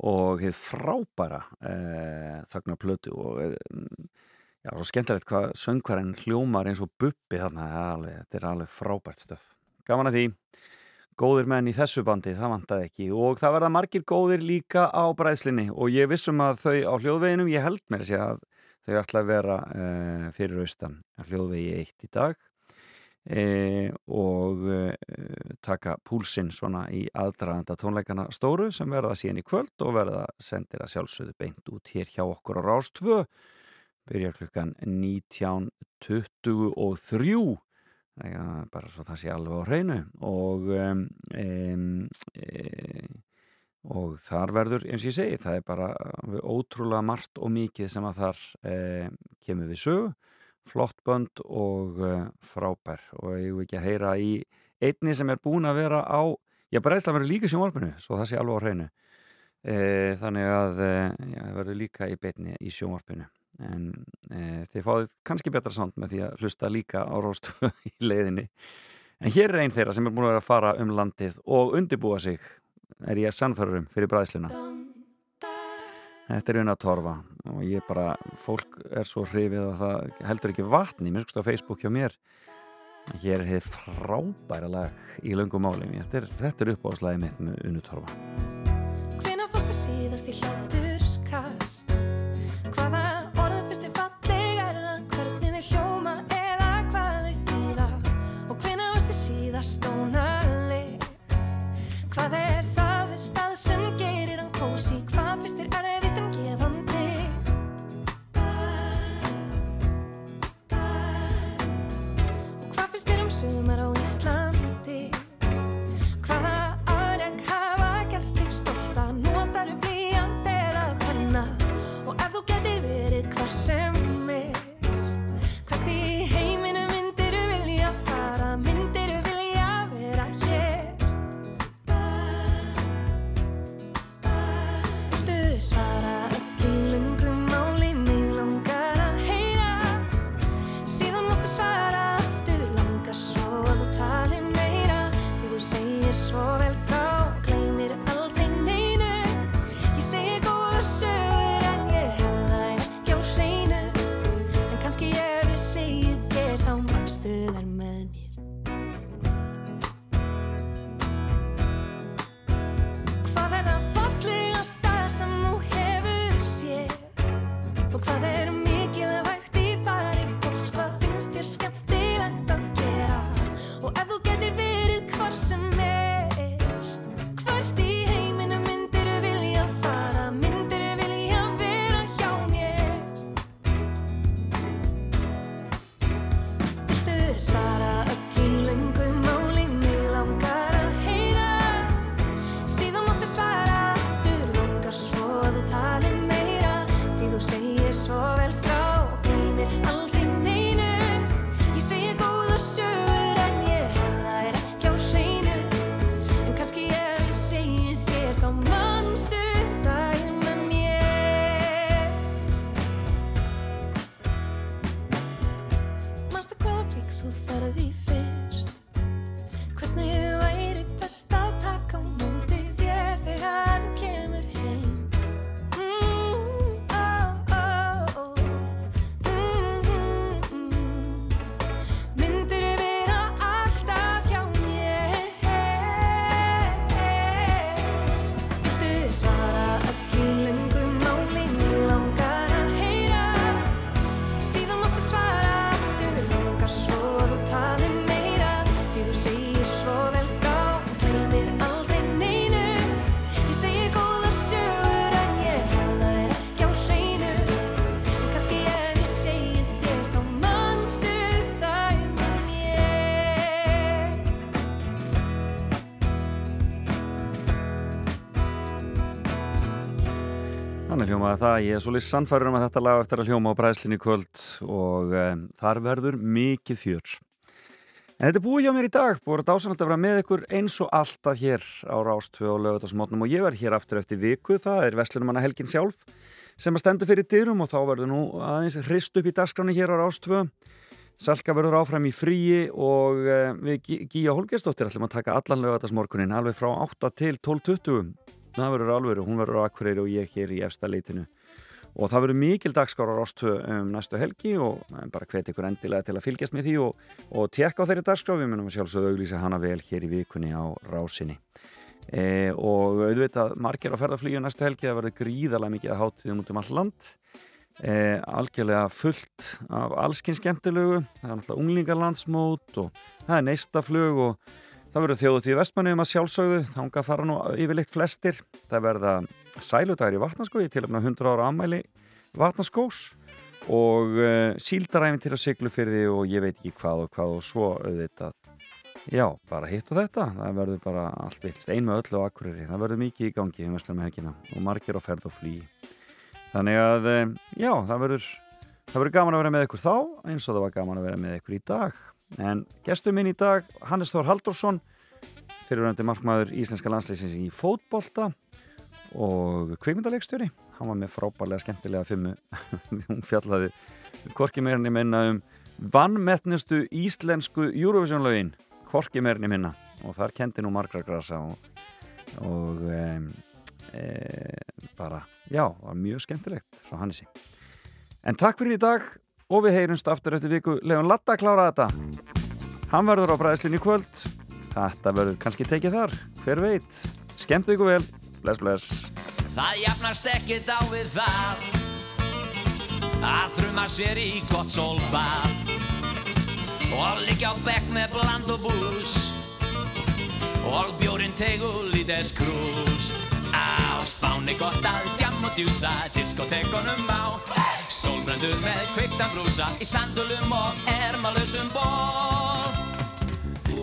og hefð frábæra eh, þagna plötu og eh, já, svo skemmtilegt hvað söngvarinn hljómar eins og buppi þarna, þetta er alveg frábært stöf. Gaman að því, góðir menn í þessu bandi, það vantaði ekki. Og það verða margir góðir líka á bræðslinni og ég vissum að þau á hljóðveginum, ég held mér að þau ætla að vera eh, fyrir austan hljóðvegi eitt í dag e, og e, taka púlsinn svona í aðdraganda tónleikana stóru sem verða síðan í kvöld og verða sendir að sjálfsögðu beint út hér hjá okkur á Rás 2 byrjar klukkan 19.23 ja, bara svo það sé alveg á hreinu. Og e, og þar verður, eins og ég segi, það er bara ótrúlega margt og mikið sem að þar kemur við sögu flott bönd og uh, frábær. Og ég vil ekki að heyra í einni sem er búin að vera á já, bræðsla verður líka sjónvarpinu svo það sé alveg á hreinu. E, þannig að e, já, það verður líka í beitni í sjónvarpinu. En e, þið fáið kannski betra samt með því að hlusta líka á róstu í leiðinni. En hér er einn þeirra sem er búin að vera að fara um landið og undibúa sig er ég sannfærurum fyrir bræðsluna Þetta er unna torfa og ég bara, fólk er svo hrifið að það heldur ekki vatni, mér skust á Facebook hjá mér. Hér er þið frábæra lag í löngum máli. Þetta er, er uppáðslæði mitt með unnu torfa. Hvenær fórstu síðast í hláturskast? Finnst þér hljómaði það, ég er svolítið sannfæður um að þetta lag á eftir að hljóma á bræðslinni í kvöld og um, þar verður mikið fjör. En þetta er búið hjá mér í dag, búið að dásanlega að vera með ykkur eins og alltaf hér á Rástfjö og lögutasmótnum og ég verð hér aftur eftir viku, það er Veslunumanna Helgin sjálf sem að stendur fyrir dyrum og þá verður nú aðeins hrist upp í dagskráni hér á Rástfjö. Salka verður áfram í fríi og uh, við Gí- Gíja Holgersdóttir ætlum að taka allan lögatarsmorgunin alveg frá 8 til 12.20 það verður alveg, hún verður á Akureyri og ég hér í efsta leitinu og það verður mikil dagskárar ástöð um næstu helgi og bara hvet ykkur endilega til að fylgjast með því og, og tekka á þeirri dagskrá, við munum sjálfsögðu auglýsa hana vel hér í vikunni á rásinni. E, og auðvitað margir á ferðarflíu næstu helgi það verður gríðarlega mikið að hátíðum út um all land. E, algjörlega fullt af allskinn skemmtilegu. Það er náttúrulega unglingarlandsmót og það er neistaflug og það verður þjóðut í vestmannum að sjálfsögðu. Þánga fara nú yfirleitt flestir. Það verða sæludæri í vatnaskói til að 100 ára ammæli vatnaskós og uh, síldaræfin til að siglu fyrir því og ég veit ekki hvað og hvað og svo auðvitað. Já, bara hitt og þetta. Það verður bara allt vilt, ein með öllu og akkuriri það verður mikið í gangi um vestlum helgina og margir á ferð og flý þannig að, um, já, það verður það verður gaman að vera með ykkur þá eins og það var gaman að vera með ykkur í dag en gestur minn í dag, Hannes Þór Haldursson fyrirvændi markmaður íslenska landslýsins í fótbolta og kvikmyndaleikstjóri. Hann var með frábærlega skemmtilega fimmu. Hún fjallaði korki meirinni minna um vannmettnustu íslensku Eurovision-lögin. Korki meirinni minna. Og þar kendi nú margra grasa og, og e, e, bara, já, var mjög skemmtilegt frá Hannesi. En takk fyrir í dag og við heyrumst aftur eftir viku. Leon Latta klára þetta. Hann verður á bræðslinni kvöld. Þetta verður kannski tekið þar. Hver veit, skemmt ykkur vel. Bless bless. Það jafnast ekkert á við það að þruma sér í gott sólbað. Og liggja á bekk með bland og bús. Og bjórin tegul í þess krús. Á spáni gott að djam og djúsa diskotekonum á sólbrendur með kveiktan brúsa í sandulum og ermalösum ból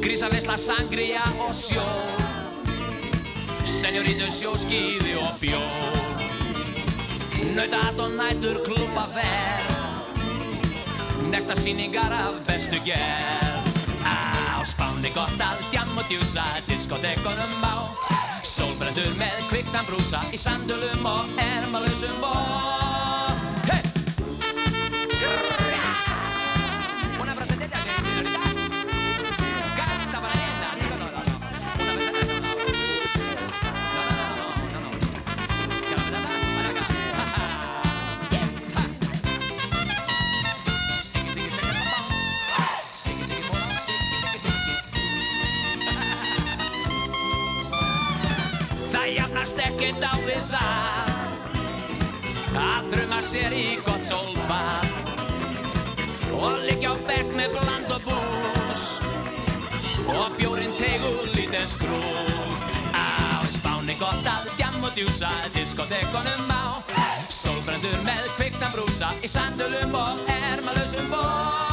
grísavisla sangria og sjó. Senjórítur sjóskíði og bjór. Nautat og nætur klúpa fer Nekta síningar af bestu gerð. Á spáni gott að djam og djúsa Diskotekonum á. Sólbrendur með kviknan brúsa Í sandulum og ermalösum ból ekkert á við það. Að þruma sér í gott sólbað og liggja á bekk með bland og bús. Og bjórin tegul í þess krúl á spáni gott að djam og djúsa diskotekonum á. Sólbrendur með kvikna brúsa í sandulum og ermalösum ból